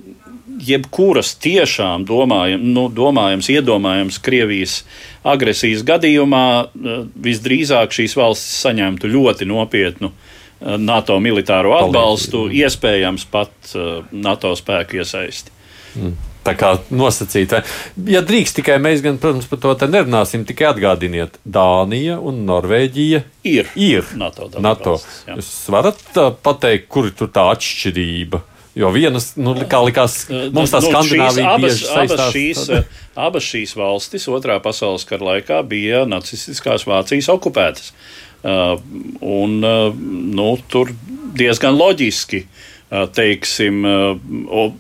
jebkuras tiešām domājam, nu, domājams, iedomājams Krievijas agresijas gadījumā, eh, visdrīzāk šīs valstis saņemtu ļoti nopietnu eh, NATO militāro atbalstu, iespējams pat NATO spēku iesaisti. Kā nosacīt, ja drīkst tikai mēs, gan, protams, par to nerunāsim, tikai atgādiniet, Dānija un Norvēģija Ir, ir NATO NATO. jā. Jūs varat pateikt, kur ir tā atšķirība? Jo vienas, nu, kā likās, mums tā Nu, Skandināvija šīs, abas, abas, šīs, abas šīs valstis otrā pasaules kara laikā bija nacistiskās Vācijas okupētas. Uh, un, uh, nu, tur diezgan loģiski, uh, teiksim,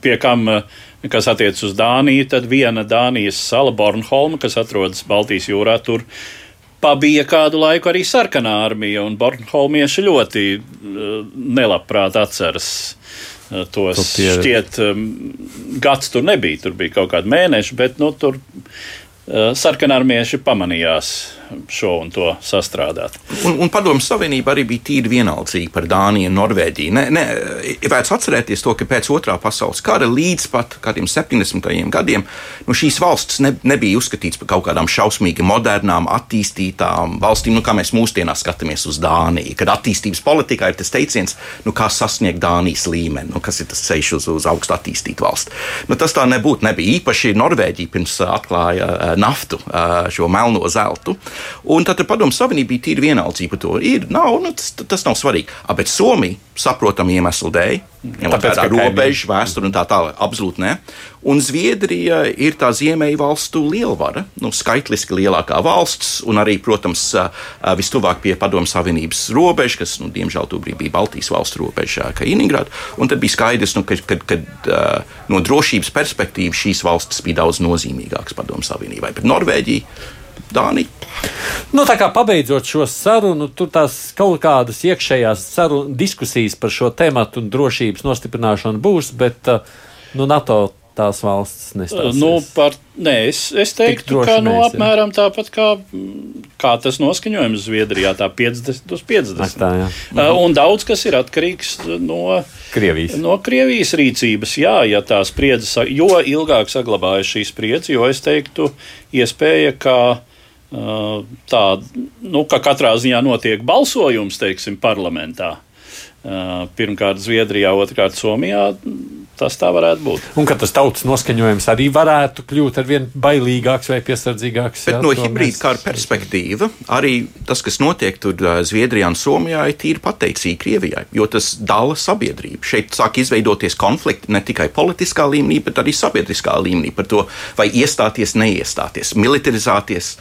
pie kam, uh, kas attiecas uz Dāniju, tad viena Dānijas sala, Bornholma, kas atrodas Baltijas jūrā, tur pabija kādu laiku arī sarkanā armija, un Bornholmieši ļoti uh, nelabprāt atceras. uh, Tos Tur tie- šķiet, um, gads tur nebija, tur bija kaut kādi mēneši, bet nu, tur uh, sarkanarmieši pamanījās šo un to sastrādāt. Un, un Padomu Savienība arī bija tīri vienaldzīga par Dāniju un Norvēģiju. Ne, ne, vērts atcerēties to, ka pēc otrā pasaules kara līdz pat kādiem 70. gadiem nu, šīs valstis ne, nebija uzskatītas par kaut kādām šausmīgi modernām, attīstītām valstīm, nu, kā mēs mūsdienās skatāmies uz Dāniju. Kad attīstības politikā ir tas teiciens, nu, kā sasniegt Dānijas līmeni, nu, kas ir tas ceļš uz, uz augstu attīstītu valsti. Nu, tas tā nebūtu. Nebija īpaši Norvēģija pirms uh, atklāja uh, naftu, uh, šo melno zeltu. Un tad padomu savienība bija tīri vienaldzība par to. Ir, nav, nu, tas, tas nav svarīgi. A, bet Somija, saprotam iemeslu dēļ, ņemot vērā robežu, vēsturi un tā tālāk, absolūti ne. Un Zviedrija ir tā ziemeļu valstu lielvara, nu, skaitliski lielākā valsts, un arī, protams, vistuvāk pie padomu savienības robežas, kas, nu, diemžēl, tobrīd bija Baltijas valstu robeža, kā Kaliningrada. Un tad bija skaidrs, nu, ka, kad, kad no drošības perspektīvas šīs valstis bija daudz nozīmīgākas padomu savienībai. Bet Norvēģija Dānija. Nu, tā kā pabeidzot šo sarunu, tur tās kaut kādas iekšējās sarunu, diskusijas par šo tēmu un drošības nostiprināšanu būs, bet nu, NATO tās valsts nestāsies. Nu, par, nē, es, es teiktu, ka nu, apmēram tāpat kā, kā tas noskaņojums Zviedrijā, tā 50 uz 50. Ak, tā, jā. Mhm. Un daudz kas ir atkarīgs no Krievijas. No Krievijas rīcības, jā, ja tā spriedze, jo ilgāk saglabājas šī spriedze, jo es teiktu, iespēja, ka tā, nu, ka katrā ziņā notiek balsojums, teiksim, parlamentā. Pirmkārt, Zviedrijā, otrkārt, Somijā tas tā varētu būt. Un ka tas tautas noskaņojums arī varētu kļūt ar vien bailīgāks vai piesardzīgāks. Bet jā, no hibrīda kara perspektīva arī tas, kas notiek tur Zviedrijā un Somijā, ir tīri pateicīgi Krievijai, jo tas dala sabiedrību. Šeit sāk izveidoties konflikti ne tikai politiskā līmenī, bet arī sabiedriskā līmenī par to, vai iestāties, neiestāties, militarizēties,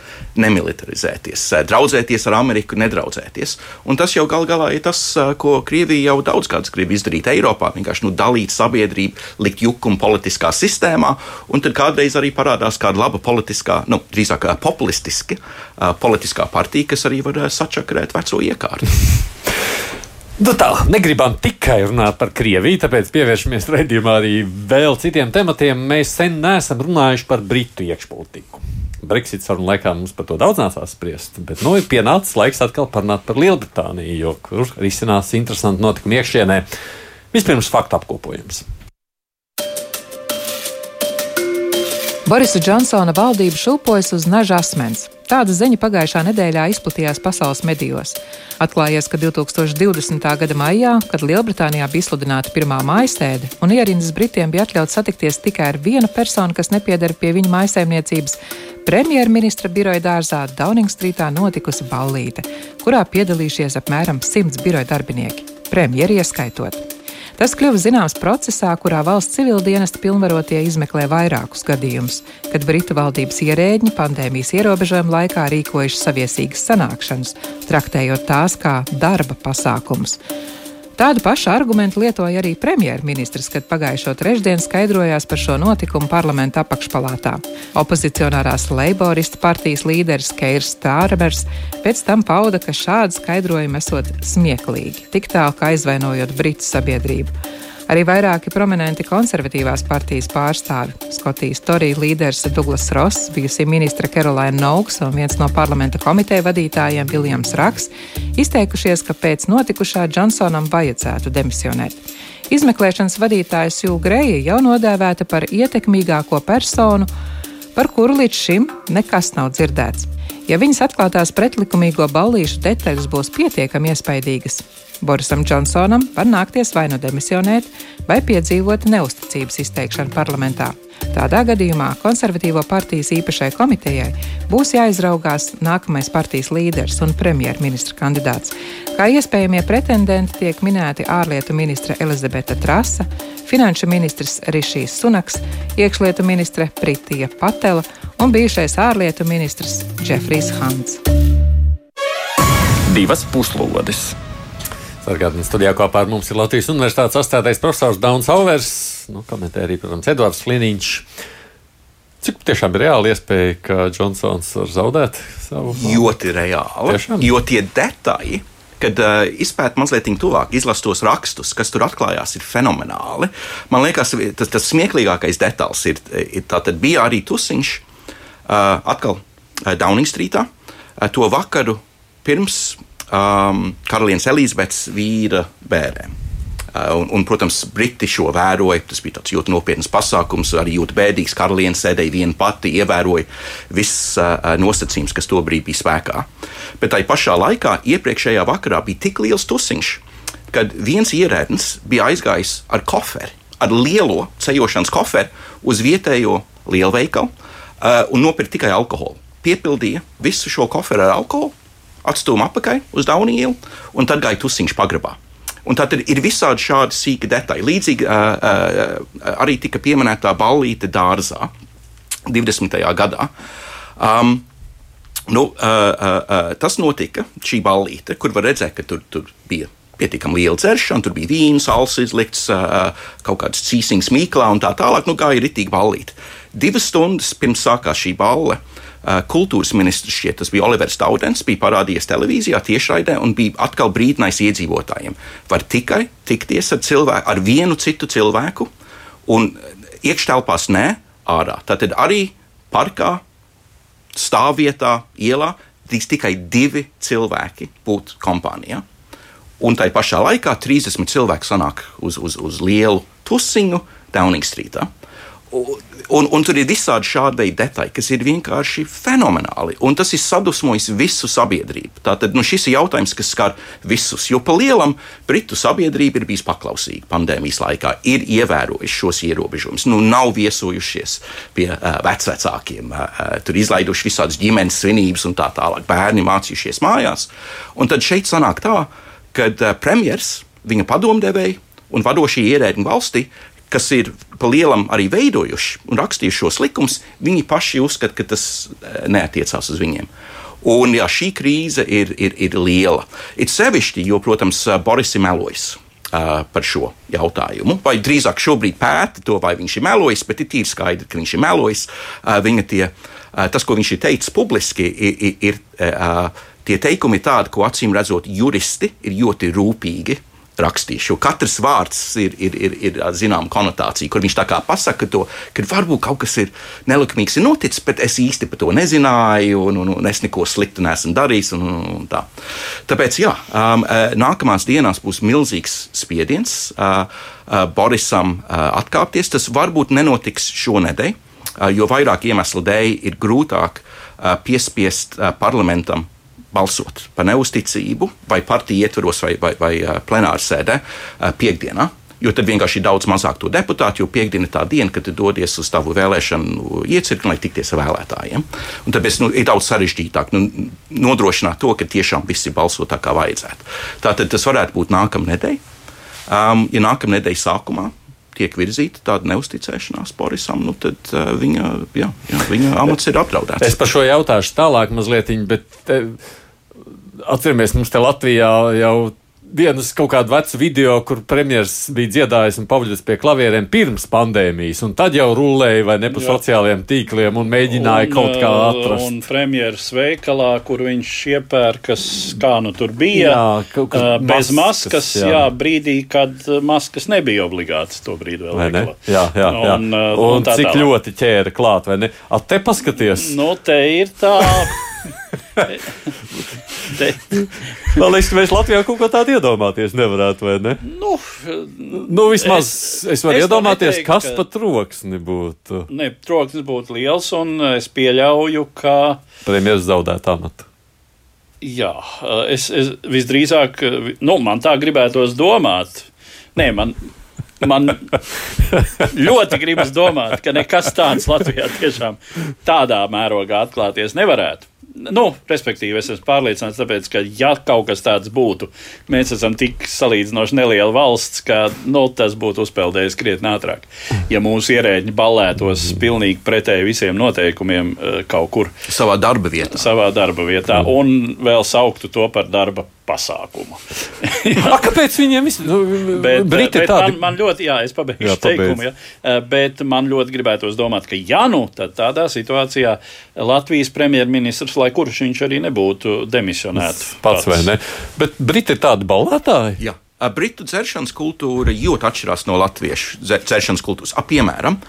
nemilitarizēties, draudzēties ar Ameriku, nedraudzēties. Un tas jau gal galā ir tas, ko Krievija jau daudz gadus grib izdarīt Eiropā, vienkārši nu, dalīt sabiedrību sabiedrība, likt jukumu politiskā sistēmā, un tad kādreiz arī parādās kāda laba politiskā, nu, drīzāk populistiska politiskā partija, kas arī var sačakarēt veco iekārtu. Nu tā, negribam tikai runāt par Krieviju, tāpēc pievēršamies redzējumā arī vēl citiem tematiem. Mēs sen neesam runājuši par Britu iekšpolitiku. Brexit sarunu laikā mums par to daudz nācās spriest, bet nu ir pienācis laiks atkal parunāt par Lielbritāniju, jo tur risinās interesanti notikumi iekšienē. Vispirms faktu apkopojums. Borisa Džonsona valdība šūpojas uz naža asmens. Tāda ziņa pagājušā nedēļā izplatījās pasaules medijos. Atklājies, ka 2020. gada maijā, kad Lielbritānijā bija izsludināta pirmā mājasēde un ierindas Britiem bija atļauts satikties tikai ar vienu personu, kas nepiedara pie viņa mājasēmniecības, premjerministra biroja dārzā Downing-strītā notikusi ballīte, kurā piedalījušies apmēram simts biroja darbinieki, premjeri ieskaitot. Tas kļuva zināms procesā, kurā valsts civildienesta pilnvarotie izmeklē vairākus gadījumus, kad Britu valdības ierēģi pandēmijas ierobežojuma laikā rīkojuši saviesīgas sanākšanas, traktējot tās kā darba pasākumus. Tādu pašu argumentu lietoja arī premjerministrs, kad pagājušo trešdienu skaidrojās par šo notikumu parlamenta apakšpalātā. Opozicionārās Leiboristu partijas līderis Keirs Stārmers pēc tam pauda, ka šādi skaidrojumi esot smieklīgi, tik tālu kā aizvainojot Britu sabiedrību. Arī vairāki prominenti konservatīvās partijas pārstāvi - Skotijas Torija līderis Douglas Ross, bijusī ministra Kerolaina Nouks un viens no parlamenta komiteja vadītājiem Viljams Raks - izteikušies, ka pēc notikušā Džonsonam vajadzētu demisionēt. Izmeklēšanas vadītāja Sūga Greja jau nodēvēta par ietekmīgāko personu, par kuru līdz šim nekas nav dzirdēts. Ja viņas atklātās pretlikumīgo ballīšu detaļas būs pietiekami iespaidīgas, Borisam Džonsonam var nākties vai nu demisionēt, vai piedzīvot neusticības izteikšanu parlamentā. Tādā gadījumā konservatīvo partijas īpašai komitejai būs jāizraugās nākamais partijas līderis un premjerministra kandidāts. Kā iespējamie pretendenti tiek minēti ārlietu ministre Elizabete Trasa, finanšu ministrs Rišijs Sunaks, iekšlietu ministre Pritija Patela un bijušais ārlietu ministrs Džefrijs Hants. Divas puslodes! Sargādienas studijā kopā ar mums ir Latvijas Universitātes asociētais profesors Dauns Auvers, nu, komentē arī, protams, Edvards Liniņš. Cik tiešām ir reāli iespēja, ka Džonsons var zaudēt savu? Ļoti reāli. Tiešām? Jo tie detaļi, kad uh, izpēta mazliet tuvāk, izlastos rakstus, kas tur atklājās, ir fenomenāli. Man liekas, tas, tas smieklīgākais details ir, ir tātad bija arī tusiņš uh, atkal uh, Downing Streetā uh, to vakaru pirms um, karalienes Elizabetes vīra bērniem. Uh, un, un, protams, Briti šo vēroja. Tas bija tāds ļoti nopietns pasākums, arī ļoti bēdīgs. Karaliene sēdēja viena pati, ievēroja visas uh, nosacījumus, kas tobrīd bija spēkā. Bet tajā pašā laikā, iepriekšējā vakarā, bija tik liels tusiņš, kad viens ierēdnis bija aizgājis ar koferi, ar lielo ceļošanas koferi uz vietējo lielveikalu uh, un nopirkt tikai alkoholu. piepildīja visu šo koferu ar alkoholu, atstūma apakaļ uz Daunu ielu un tad gāja tusiņš pagrabā. Un tad ir visādi šādi sīki detaļi. Līdzīgi uh, uh, arī tika pieminēta ballīte dārzā 20. gadā. Um, nu, uh, uh, uh, tas notika, šī ballīte, kur var redzēt, ka tur, tur bija pietiekami liela dzeršana, tur bija vīns, sāls izlikts, kaut kāds cīsings mīklā un tā tālāk. Nu, gāja ritīgi ballīt. Divas stundas pirms sākās šī balle. Eh, kultūras ministrs, šķiet, tas bija Olivers Taudens, bija parādījies televīzijā tiešraidē un bija atkal brīdinājis iedzīvotājiem. Var tikai tikties ar, cilvēku, ar vienu citu cilvēku, un iekštelpās nē, ārā. Tātad arī parkā, stāvvietā, ielā drīkst tikai divi cilvēki būt kompānijā. Un tai pašā laikā 30 cilvēki sanāk uz, uz, uz lielu tusiņu Downing Streetā. Un, un tur ir visādi šādi detaļi, kas ir vienkārši fenomenāli. Un tas ir sadusmojis visu sabiedrību. Tātad nu, šis ir jautājums, kas skar visus. Jo pa lielam Britu sabiedrība ir bijusi paklausīga pandēmijas laikā, ir ievērojuši šos ierobežojumus, nu, nav viesojušies pie uh, vecākiem, uh, tur izlaiduši visādas ģimenes svinības un tā tālāk. Bērni mācījušies mājās. Un tad šeit sanāk tā, ka uh, premjerministrs, viņa padomdevēji un vadošie ierēdņi valstī kas ir pa lielam arī veidojuši un rakstījuši šos likumus, viņi paši uzskata, ka tas eh, neatiecās uz viņiem. Un jā, šī krīze ir, ir, ir liela. It sevišķi, jo, protams, Boris ir melojis uh, par šo jautājumu. Vai drīzāk šobrīd pēta to, vai viņš ir melojis, bet ir tīri skaidrs, ka viņš ir melojis. Viņa tie, tas, ko viņš ir teicis publiski, ir, ir, ir tie teikumi tādi, ko acīm redzot, juristi ir ļoti rūpīgi rakstīšu. Jo katrs vārds ir, ir, ir, ir zināma konotācija, kur viņš tā kā pasaka to, ka varbūt kaut kas ir nelikumīgs ir noticis, bet es īsti par to nezināju, un, un, un es neko sliktu nesmu darījis. Un, un, un tā. Tāpēc, jā, um, nākamās dienās būs milzīgs spiediens uh, uh, Borisam uh, atkāpties. Tas varbūt nenotiks šonadēļ, uh, jo vairāk iemeslu dēļ ir grūtāk uh, piespiest uh, parlamentam balsot par neusticību vai partiju ietvaros vai, vai, vai plenāru sēdē piekdienā. Jo tad vienkārši ir daudz mazāk to deputātu, jo piekdiena ir tā diena, kad dodies uz tavu vēlēšanu iecirkni, lai tikties ar vēlētājiem. Un tāpēc nu, ir daudz sarežģītāk nu, nodrošināt to, ka tiešām visi balso tā, kā vajadzētu. Tātad tas varētu būt nākamā nedēļa. Um, ja nākamā nedēļa sākumā tiek virzīta tāda neusticēšanās Borisam, nu tad uh, viņa, jā, jā, viņa amats ir apdraudēts. Es par šo jautāšu tālāk mazliet, bet. Te Atceramies, mums te Latvijā jau vienas kaut kādu vecu video, kur premjerministrs bija dziedājis un pavaļus pie klavierēm pirms pandēmijas, un tad jau rullēja vai ne pa Jā. sociālajiem tīkliem un mēģināja un, kaut kā uh, atrast. Un premjerministrs veikalā, kur viņš iepērkas, kā nu tur bija, jā, uh, bez maskas, maskas jā. jā, brīdī, kad maskas nebija obligātas to brīdi vēl veikalā. Jā, jā, jā. Un, uh, un, un cik tālāk. ļoti ķēra klāt, vai ne? A, te paskaties. Nu, te ir tā. Man liekas, ka mēs Latvijā kaut ko tādu iedomāties nevarētu, vai ne? Nu, nu vismaz es, es varu es iedomāties, neteiktu, kas ka... pat troksni būtu. Ne, troksnis būtu liels, un es pieļauju, ka. Premjeras zaudēt amatu. Jā, es, es visdrīzāk, nu, man tā gribētos domāt. Nē, man, man ļoti gribas domāt, ka nekas tāds Latvijā tiešām tādā mērogā atklāties nevarētu. Nu, respektīvi, es esmu pārliecināts, tāpēc, ka, ja kaut kas tāds būtu, mēs esam tik salīdzinoši neliela valsts, ka nu, tas būtu uzpeldējis krietni ātrāk. Ja mūsu ierēģi ballētos pilnīgi pretēji visiem noteikumiem eh, kaut kur savā darba vietā, savā darba vietā un vēl sauktu to par darba pasākumu. A, kāpēc viņiem vispār? Nu, bet, Briti bet tādi... man, man ļoti, jā, es pabeigšu jā, teikumu, ja, eh, bet man ļoti gribētos domāt, ka ja nu, tad tādā situācijā Latvijas premjerministrs, lai kurš viņš arī nebūtu demisionēts. Pats, pats vai ne? Bet Briti ir tādi balētāji? Jā. Britu dzeršanas kultūra ļoti atšķirās no latviešu dzeršanas kultūras. A, piemēram,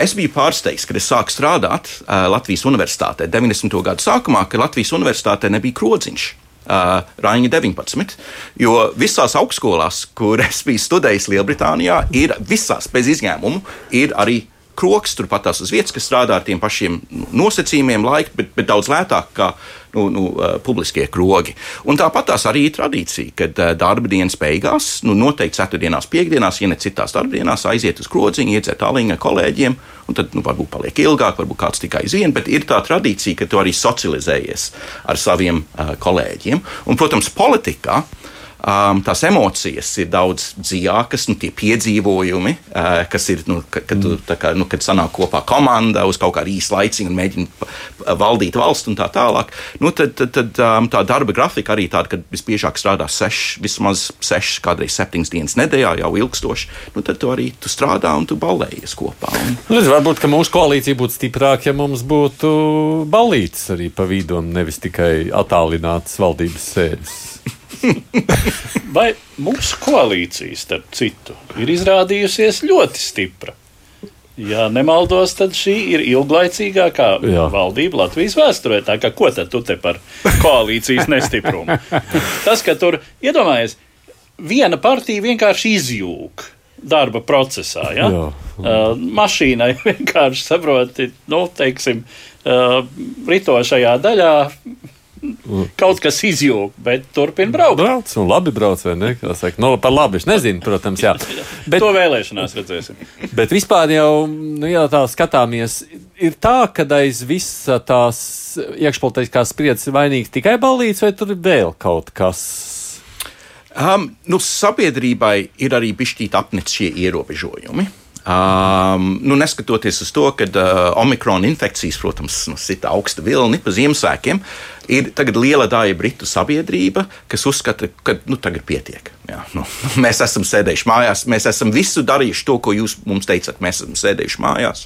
Es biju pārsteigts, kad es sāku strādāt uh, Latvijas universitātē 90. gadu sākumā, ka Latvijas universitātē nebija krodziņš uh, Raņa 19. Jo visās augstskolās, kur es biju studējis Lielbritānijā, ir visās bez izņēmumu, ir arī kroks, turpat tās uz vietas, kas strādā ar tiem pašiem nosacījumiem, laika, bet, bet daudz lētāk kā nu, nu, publiskie krogi. Un tāpat tās arī ir tradīcija, kad darba dienas beigās, nu, noteikti ceturtdienās, piekdienās, ja ne citās darba dienās, aiziet uz krodziņu, iedzert aliņu ar kolēģiem, un tad nu, varbūt paliek ilgāk, varbūt kāds tikai aiz vienu, bet ir tā tradīcija, ka tu arī socializējies ar saviem uh, kolēģiem. Un, protams, politikā um, tās emocijas ir daudz dziļākas, nu, tie piedzīvojumi, uh, kas ir, nu, kad, kad, tu, kā, nu, kad sanāk kopā komanda uz kaut kādu īsu laiciņu un mēģina valdīt valsts un tā tālāk. Nu, tad tad, tad um, tā darba grafika arī tāda, ka visbiežāk strādā seš, vismaz sešas, kādreiz septiņas dienas nedēļā, jau ilgstoši. Nu, tad tu arī tu strādā un tu balējies kopā. Un... Nu, varbūt mūsu koalīcija būtu stiprāka, ja mums būtu balīts arī pa vidu un nevis tikai attālināts valdības sēdes. Vai mūsu koalīcija, starp citu, ir izrādījusies ļoti stipra? Ja nemaldos, tad šī ir ilglaicīgākā Jā. valdība Latvijas vēsturē. Tā kā ko tad tu te par koalīcijas nestiprumu? Tas, ka tur iedomājies, viena partija vienkārši izjūg darba procesā. Ja? Jā. Uh, mašīnai vienkārši saproti, nu, teiksim, uh, ritošajā daļā kaut kas izjūg, bet turpina braukt. Brauc un labi brauc, vai ne? Kā saka, nu, par labi es nezinu, protams, jā. Bet, to vēlēšanās redzēsim. Bet vispār jau, nu, ja tā skatāmies, ir tā, ka aiz visa tās iekšpolitiskās spriedzes ir vainīgs tikai balīts, vai tur ir vēl kaut kas? Um, nu, sabiedrībai ir arī bišķīt apnicis šie ierobežojumi. Um, nu, neskatoties uz to, ka uh, Omikrona infekcijas, protams, nu, sita augsta vilni pa Ziemassvētkiem, ir liela daļa britu sabiedrība, kas uzskata, ka nu, tagad pietiek. Jā, nu, mēs esam sēdējuši mājās, mēs esam visu darījuši to, ko jūs mums teicat. Mēs esam sēdējuši mājās,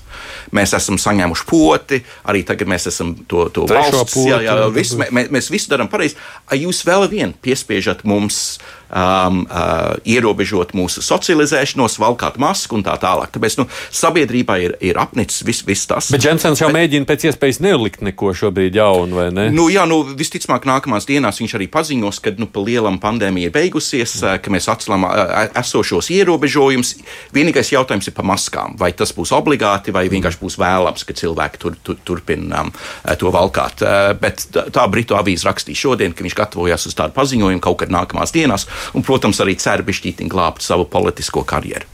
mēs esam saņēmuši poti, arī tagad mēs esam to, to valsts. Poti, jā, jā, visu, mē, mēs visu darām pareizi. Jūs vēl vien piespiežat mums um, uh, ierobežot mūsu socializēšanos, valkāt masku un tā tālāk. Tāpēc nu, sabiedrībā ir, ir apnicis viss vis tas. Bet Jensens jau bet, mēģina pēc iespējas nelikt neko šobrīd jaunu, vai ne? Nu, jā, nu, visticamāk, nākamās dienās viņš arī paziņos, ka nu, pa lielam pandēmija ir beigusies, mm. ka mēs atcelam esošos ierobežojumus. Vienīgais jautājums ir par maskām. Vai tas būs obligāti, vai vienkārši būs vēlams, ka cilvēki tur, tur, turpina um, to valkāt. Bet tā Britu avīze rakstīja šodien, ka viņš gatavojas uz tādu paziņojumu kaut kad nākamās dienās un, protams, arī cer bišķītiņ glābt savu politisko karjeru.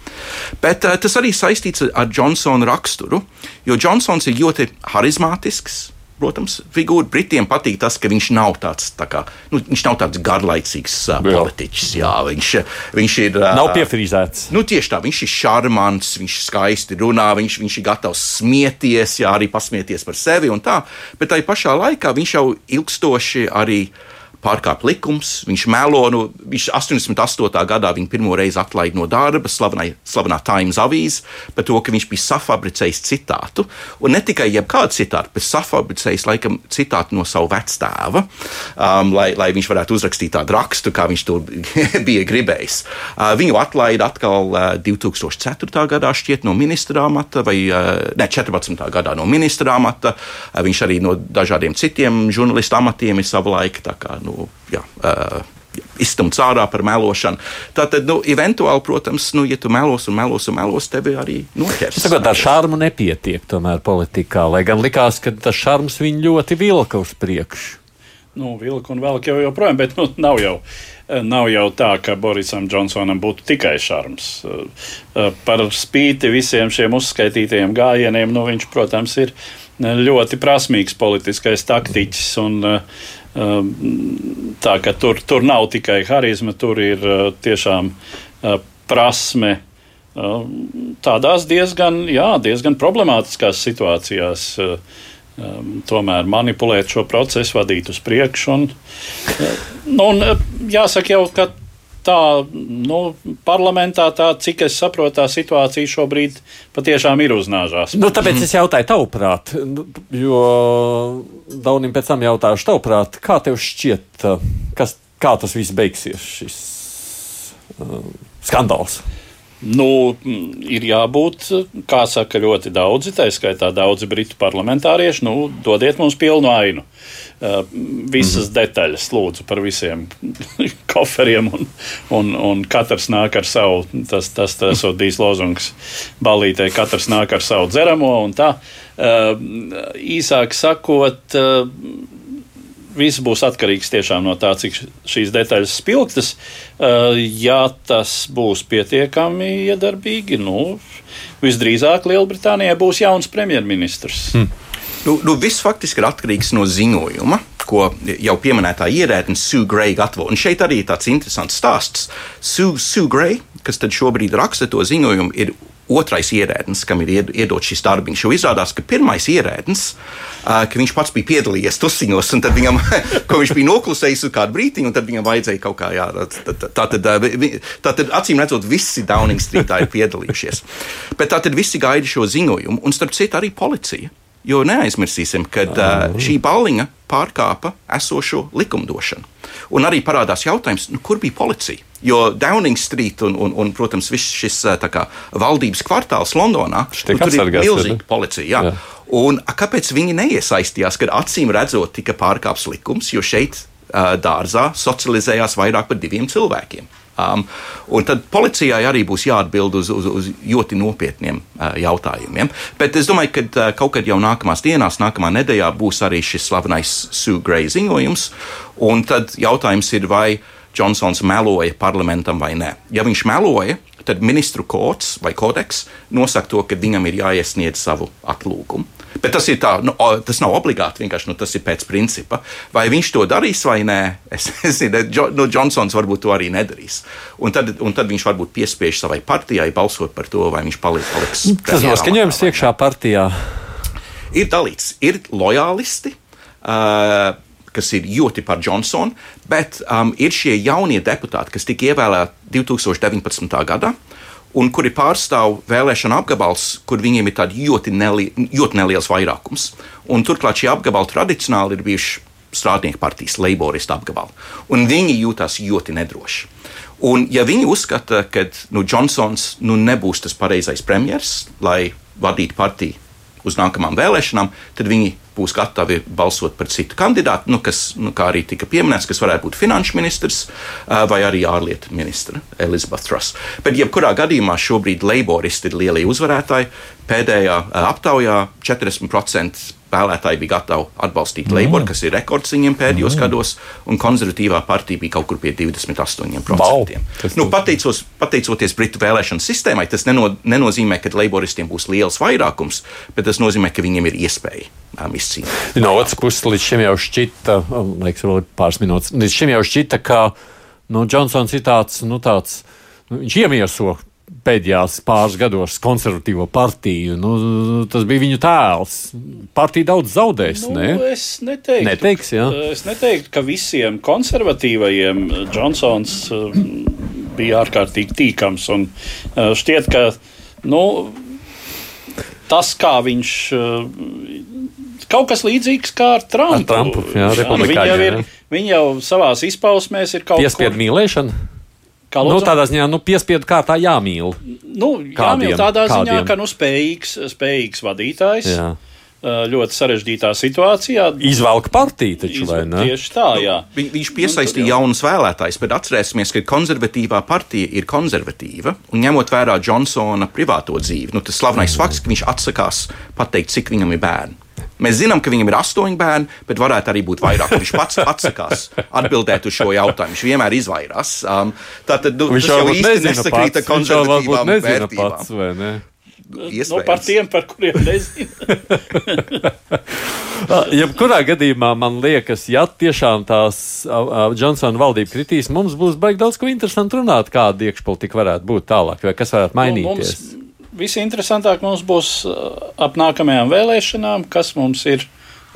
Bet uh, tas arī saistīts ar Džonsona raksturu, jo Džonsons ir ļoti harizmātisks. Protams, figūra Britiem patīk tas, ka viņš nav tāds, tā kā, nu, viņš nav tāds garlaicīgs uh, politiķis. Jā, viņš, viņš ir. Uh, nav piefrīzēts. Nu, tieši tā, viņš ir šarmants, viņš skaisti runā, viņš, viņš ir gatavs smieties, jā, arī pasmieties par sevi un tā. Bet tajā pašā laikā viņš jau ilgstoši arī uh, pārkāpj likums, viņš melo. Nu, viņš 88. gadā viņu pirmo reizi atlaida no darba, slavenai, slavenā Times avīze, par to, ka viņš bija safabricējis citātu. Un ne tikai jebkādu citātu, bet safabricējis laikam citātu no sava vectēva, um, lai, lai viņš varētu uzrakstīt tādu rakstu, kā viņš to bija gribējis. Uh, viņu atlaida atkal uh, 2004. gadā šķiet no ministra amata, vai uh, ne 14. gadā no ministra amata. Uh, viņš arī no dažādiem citiem žurnālistu amatiem ir savulaik. Kā, nu, nu, jā, uh, izstumts ārā par melošanu. Tātad, nu, eventuāli, protams, nu, ja tu melos un melos un melos, tevi arī noķers. Tagad ar šarmu nepietiek tomēr politikā, lai gan likās, ka tas šarms viņu ļoti vilka uz priekšu. Nu, vilka un velk jau joprojām, bet nu, nav jau. Nav jau tā, ka Borisam Džonsonam būtu tikai šarms. Par spīti visiem šiem uzskaitītajiem gājieniem, nu, viņš, protams, ir ļoti prasmīgs politiskais taktiķis. Un, uh, tā ka tur, tur nav tikai harizma, tur ir eh, tiešām eh, prasme ehm, tādās diezgan, jā, diezgan problemātiskās situācijās. Um, tomēr manipulēt šo procesu, vadīt uz priekšu. Un, nu, un, jāsaka, jau, ka tā, nu, parlamentā tā, cik es saprotu, tā situācija šobrīd patiešām ir uznāžās. Nu, tāpēc es jautāju tavuprāt, nu, jo Daunim pēc tam jautāšu tavuprāt, kā tev šķiet, kas, kā tas viss beigsies, šis uh, skandāls? Nu, ir jābūt, kā saka, ļoti daudzi, tā skaitā daudzi britu parlamentārieši. Nu, dodiet mums pilnu ainu. Uh, visas mm detaļas, lūdzu, par visiem koferiem, un, un, un katrs nāk ar savu, tas, tas, tas ir bijis lozungs balītē, katrs nāk ar savu dzeramo, un tā īsāk sakot, viss būs atkarīgs tiešām no tā, cik šīs detaļas spilgtas. Ja tas būs pietiekami iedarbīgi, nu, visdrīzāk Lielbritānijai būs jauns premjerministrs. Hmm. Nu, nu, viss faktiski ir atkarīgs no ziņojuma, ko jau pieminētā ierēdne Sue Gray gatavo. Un šeit arī tāds interesants stāsts. Sue, Sue Gray, kas šobrīd raksta to ziņojumu, ir otrais ierēdnis, kam ir iedots šis darbiņš. Jo izrādās, ka pirmais ierēdnis, ka viņš pats bija piedalījies tusiņos, un tad viņam, ko viņš bija noklusējis uz kādu brīdiņu, un tad viņam vajadzēja kaut kā, jā, tā, tā, tā, tā tad acīm redzot, visi Downing Streetā ir piedalījušies. Bet tā tad visi gaida šo ziņojumu, un starp citu arī policija. Jo neaizmirsīsim, ka uh, šī balliņa pārkāpa esošo likumdošanu. Un arī parādās jautājums, nu, kur bija policija? Jo Downing Street un, un, un protams, viss šis kā, valdības kvartāls Londonā tur ir milzīga policija. Jā. Jā. Un kāpēc viņi neiesaistījās, kad acīm redzot tika pārkāpts likums, jo šeit dārzā socializējās vairāk par diviem cilvēkiem? Um, tad policijai arī būs jāatbild uz, uz, uz ļoti nopietniem uh, jautājumiem. Bet es domāju, ka uh, kaut kad jau nākamās dienās, nākamā nedēļā būs arī šis slavenais Sue Gray ziņojums. Tad jautājums ir, vai Džonsons meloja parlamentam vai nē. Ja viņš meloja, tad ministru kods vai kodeks nosaka to, ka viņam ir jāiesniedz savu atlūgumu. Bet tas, tā, nu, tas nav obligāti, vienkārši nu, tas ir pēc principa. Vai viņš to darīs vai nē, es nezinu. Nu, Džonsons varbūt to arī nedarīs. Un tad, un tad viņš varbūt piespiež savai partijai balsot par to, vai viņš paliks. paliks tas noskaņojums iekšā partijā. Ir dalīts, ir lojālisti. Uh, kas ir ļoti par Johnsonu, bet um, ir šie jaunie deputāti, kas tika ievēlēti 2019. gadā. Un kuri pārstāv vēlēšana apgabals, kur viņiem ir ļoti, neli, ļoti neliels vairākums. Un turklāt šie apgabali tradicionāli ir bijuši strādnieku partijas, laboristu apgabali. Un viņi jūtas ļoti nedroši. Un, ja viņi uzskata, ka nu, Johnsons nu, nebūs tas pareizais premjerministrs, lai vadītu partiju uz nākamām vēlēšanām, tad viņi būs gatavi balsot par citu kandidātu, nu, kas, nu, kā arī tika pieminēts, kas varētu būt finanšu ministrs vai arī ārlietu ministra Elizabeth Truss. Bet, jebkurā gadījumā, šobrīd laboristi ir lielie uzvarētāji. Pēdējā aptaujā 40% vēlētāji bija gatavi atbalstīt mm. Labour, kas ir rekords viņiem pēdējos mm. gados, un konservatīvā partija bija kaut kur pie 28%. Wow. Nu, pateicos, pateicoties Britu vēlēšanu sistēmai, tas neno, nenozīmē, ka Labouristiem būs liels vairākums, bet tas nozīmē, ka viņiem ir iespēja um. No otras puses, līdz šim jau šķita, um, liekas, vēl pāris minūtes, līdz šim jau šķita, ka nu, Džonsons ir tāds, nu, tāds, nu, viņš iemieso pēdējās pāris gados konservatīvo partiju. Nu, tas bija viņu tēls. Partija daudz zaudēs. Nu, ne? Es neteiktu, Neteiks, ja? es neteiktu, ka visiem konservatīvajiem Džonsons uh, bija ārkārtīgi tīkams. Un, uh, šķiet, ka nu, tas, kā viņš. Kaut kas līdzīgs kā ar Trumpu. Ar Trumpu jā, viņa, jau ir, viņa jau savā izpausmēs ir kaut kas tāds. Piespiedu mīlēšana. Kā nu, tādā ziņā, nu, piespiedu kārtā jāmīl. Nu, kādiem, jāmīl tādā kādiem. ziņā, ka nu, spējīgs, spējīgs vadītājs. Jā. Ļoti sarežģītā situācijā. Izvelk partiju, taču vai ne? Tieši tā, jā. Nu, vi, viņš piesaistīja nu, jaunus vēlētājus, bet atcerēsimies, ka konservatīvā partija ir konservatīva. Un ņemot vērā Džonsona privāto dzīvi, nu, tas slavenais mm. fakts, ka viņš atsakās pateikt, cik viņam ir bērni. Mēs zinām, ka viņam ir astoņi bērni, bet varētu arī būt vairāk. Viņš pats atsakās atbildēt uz šo jautājumu. Viņš vienmēr izvairās. Um, Tātad nu, viņš jau īsti nesakrīt ar konservatīvām vērtībām. Pats, Iespējams. Nu, par tiem, par kuriem nezinu. Jebkurā gadījumā man liekas, ja tiešām tās Džonsona valdība kritīs, mums būs baigi daudz ko interesantu runāt, kāda iekšpolitika varētu būt tālāk, vai kas varētu mainīties. Nu, mums visinteresantāk mums būs uh, ap nākamajām vēlēšanām, kas mums ir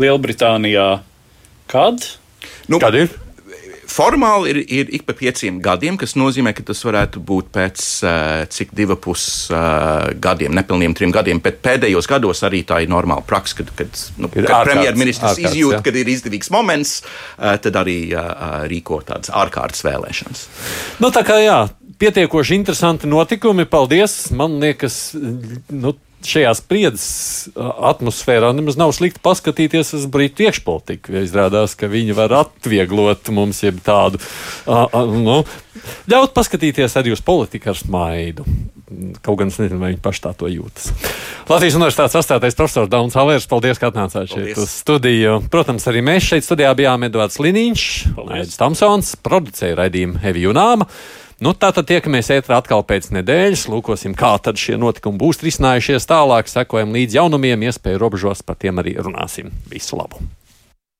Lielbritānijā. Kad? Nu, kad ir? Formāli ir, ir ik pa pieciem gadiem, kas nozīmē, ka tas varētu būt pēc uh, cik divu pus uh, gadiem, nepilniem trim gadiem. Bet pēdējos gados arī tā ir normāla praksa, kad, kad, nu, kad premjerministrs izjūt, ja. kad ir izdevīgs moments, tad arī rīko tādas ārkārtas vēlēšanas. Nu, tā kā jā, pietiekoši interesanti notikumi. Paldies! Man liekas, nu, šajā spriedzes atmosfērā nemaz nav slikti paskatīties uz brītu iekšpolitiku. Izrādās, ka viņi var atvieglot mums jeb tādu, uh, uh, nu, ļaut paskatīties arī uz politiku ar smaidu. Kaut gan es nezinu, vai viņi paši tā to jūtas. Latvijas Universitātes astātais profesors Dauns Halērs, paldies, ka atnācāt šeit uz studiju. Protams, arī mēs šeit studijā bijām Edvards Liniņš, Aidis Tamsons, producēja raidījumu Hevi Junāma. Nu, tātad tiekamies ētrā atkal pēc nedēļas, lūkosim, kā tad šie notikumi būs risinājušies tālāk, sekojam līdz jaunumiem, iespēju robežos par tiem arī runāsim. Visu labu!